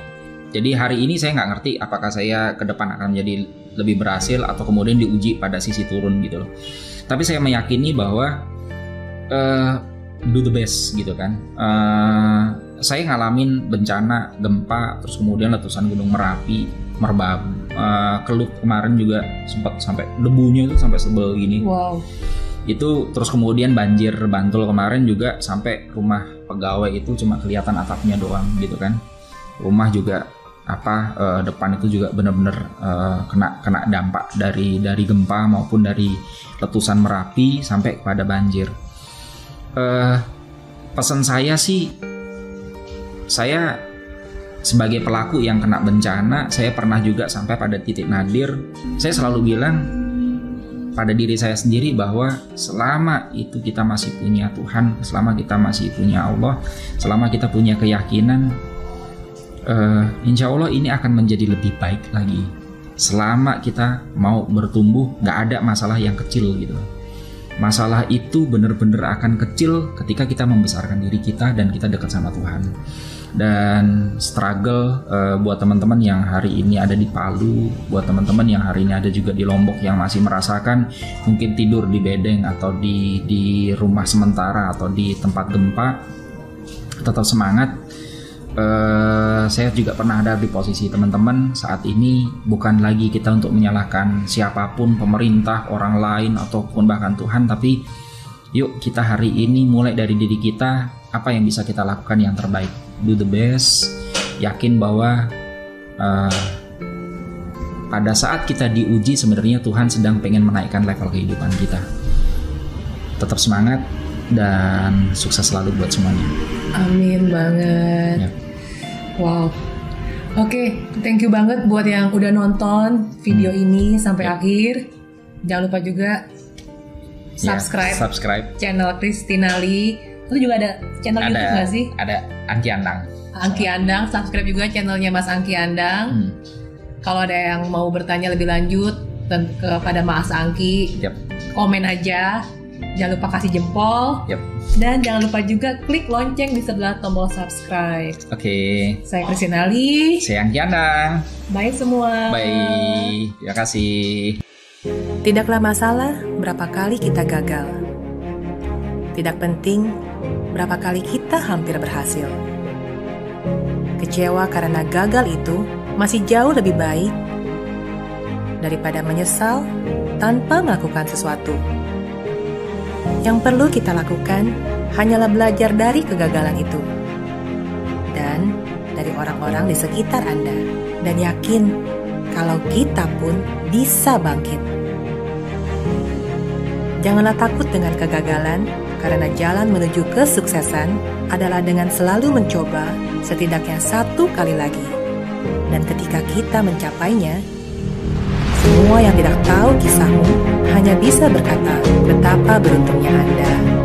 Jadi hari ini saya nggak ngerti apakah saya ke depan akan menjadi lebih berhasil atau kemudian diuji pada sisi turun gitu loh. Tapi saya meyakini bahwa uh, do the best gitu kan. Uh, saya ngalamin bencana, gempa, terus kemudian letusan gunung Merapi, Merbabu, uh, Kelut kemarin juga sempat sampai debunya itu sampai sebel gini. Wow. Itu terus kemudian banjir Bantul kemarin juga sampai rumah pegawai itu cuma kelihatan atapnya doang gitu kan. Rumah juga apa uh, depan itu juga benar-benar uh, kena kena dampak dari dari gempa maupun dari letusan Merapi sampai kepada banjir uh, pesan saya sih saya sebagai pelaku yang kena bencana saya pernah juga sampai pada titik nadir. Saya selalu bilang pada diri saya sendiri bahwa selama itu kita masih punya Tuhan selama kita masih punya Allah selama kita punya keyakinan uh, insya Allah ini akan menjadi lebih baik lagi. Selama kita mau bertumbuh nggak ada masalah yang kecil gitu masalah itu benar-benar akan kecil ketika kita membesarkan diri kita dan kita dekat sama Tuhan. Dan struggle uh, buat teman-teman yang hari ini ada di Palu, buat teman-teman yang hari ini ada juga di Lombok yang masih merasakan mungkin tidur di bedeng atau di di rumah sementara atau di tempat gempa, tetap semangat Uh, saya juga pernah ada di posisi teman-teman saat ini bukan lagi kita untuk menyalahkan siapa pun pemerintah orang lain ataupun bahkan Tuhan tapi yuk kita hari ini mulai dari diri kita apa yang bisa kita lakukan yang terbaik do the best yakin bahwa uh, pada saat kita diuji sebenarnya Tuhan sedang pengen menaikkan level kehidupan kita tetap semangat dan sukses selalu buat semuanya. Amin banget. Ya. Wow. Oke, okay, thank you banget buat yang udah nonton video ini sampai ya. akhir. Jangan lupa juga subscribe, ya, subscribe. channel Christina Lee. Itu juga ada channel ada, YouTube gak sih? Ada Angki Andang. Angki Andang, subscribe juga channelnya Mas Angki Andang. Hmm. Kalau ada yang mau bertanya lebih lanjut dan kepada Mas Angki, yep. komen aja Jangan lupa kasih jempol. Yep. Dan jangan lupa juga klik lonceng di sebelah tombol subscribe. Oke. Okay. Saya Christian Ali. Saya Angkiana. Bye semua. Bye. Terima kasih. Tidaklah masalah berapa kali kita gagal. Tidak penting berapa kali kita hampir berhasil. Kecewa karena gagal itu masih jauh lebih baik daripada menyesal tanpa melakukan sesuatu. Yang perlu kita lakukan hanyalah belajar dari kegagalan itu dan dari orang-orang di sekitar Anda, dan yakin kalau kita pun bisa bangkit. Janganlah takut dengan kegagalan, karena jalan menuju kesuksesan adalah dengan selalu mencoba setidaknya satu kali lagi. Dan ketika kita mencapainya, semua yang tidak tahu kisahmu hanya bisa berkata betapa beruntungnya Anda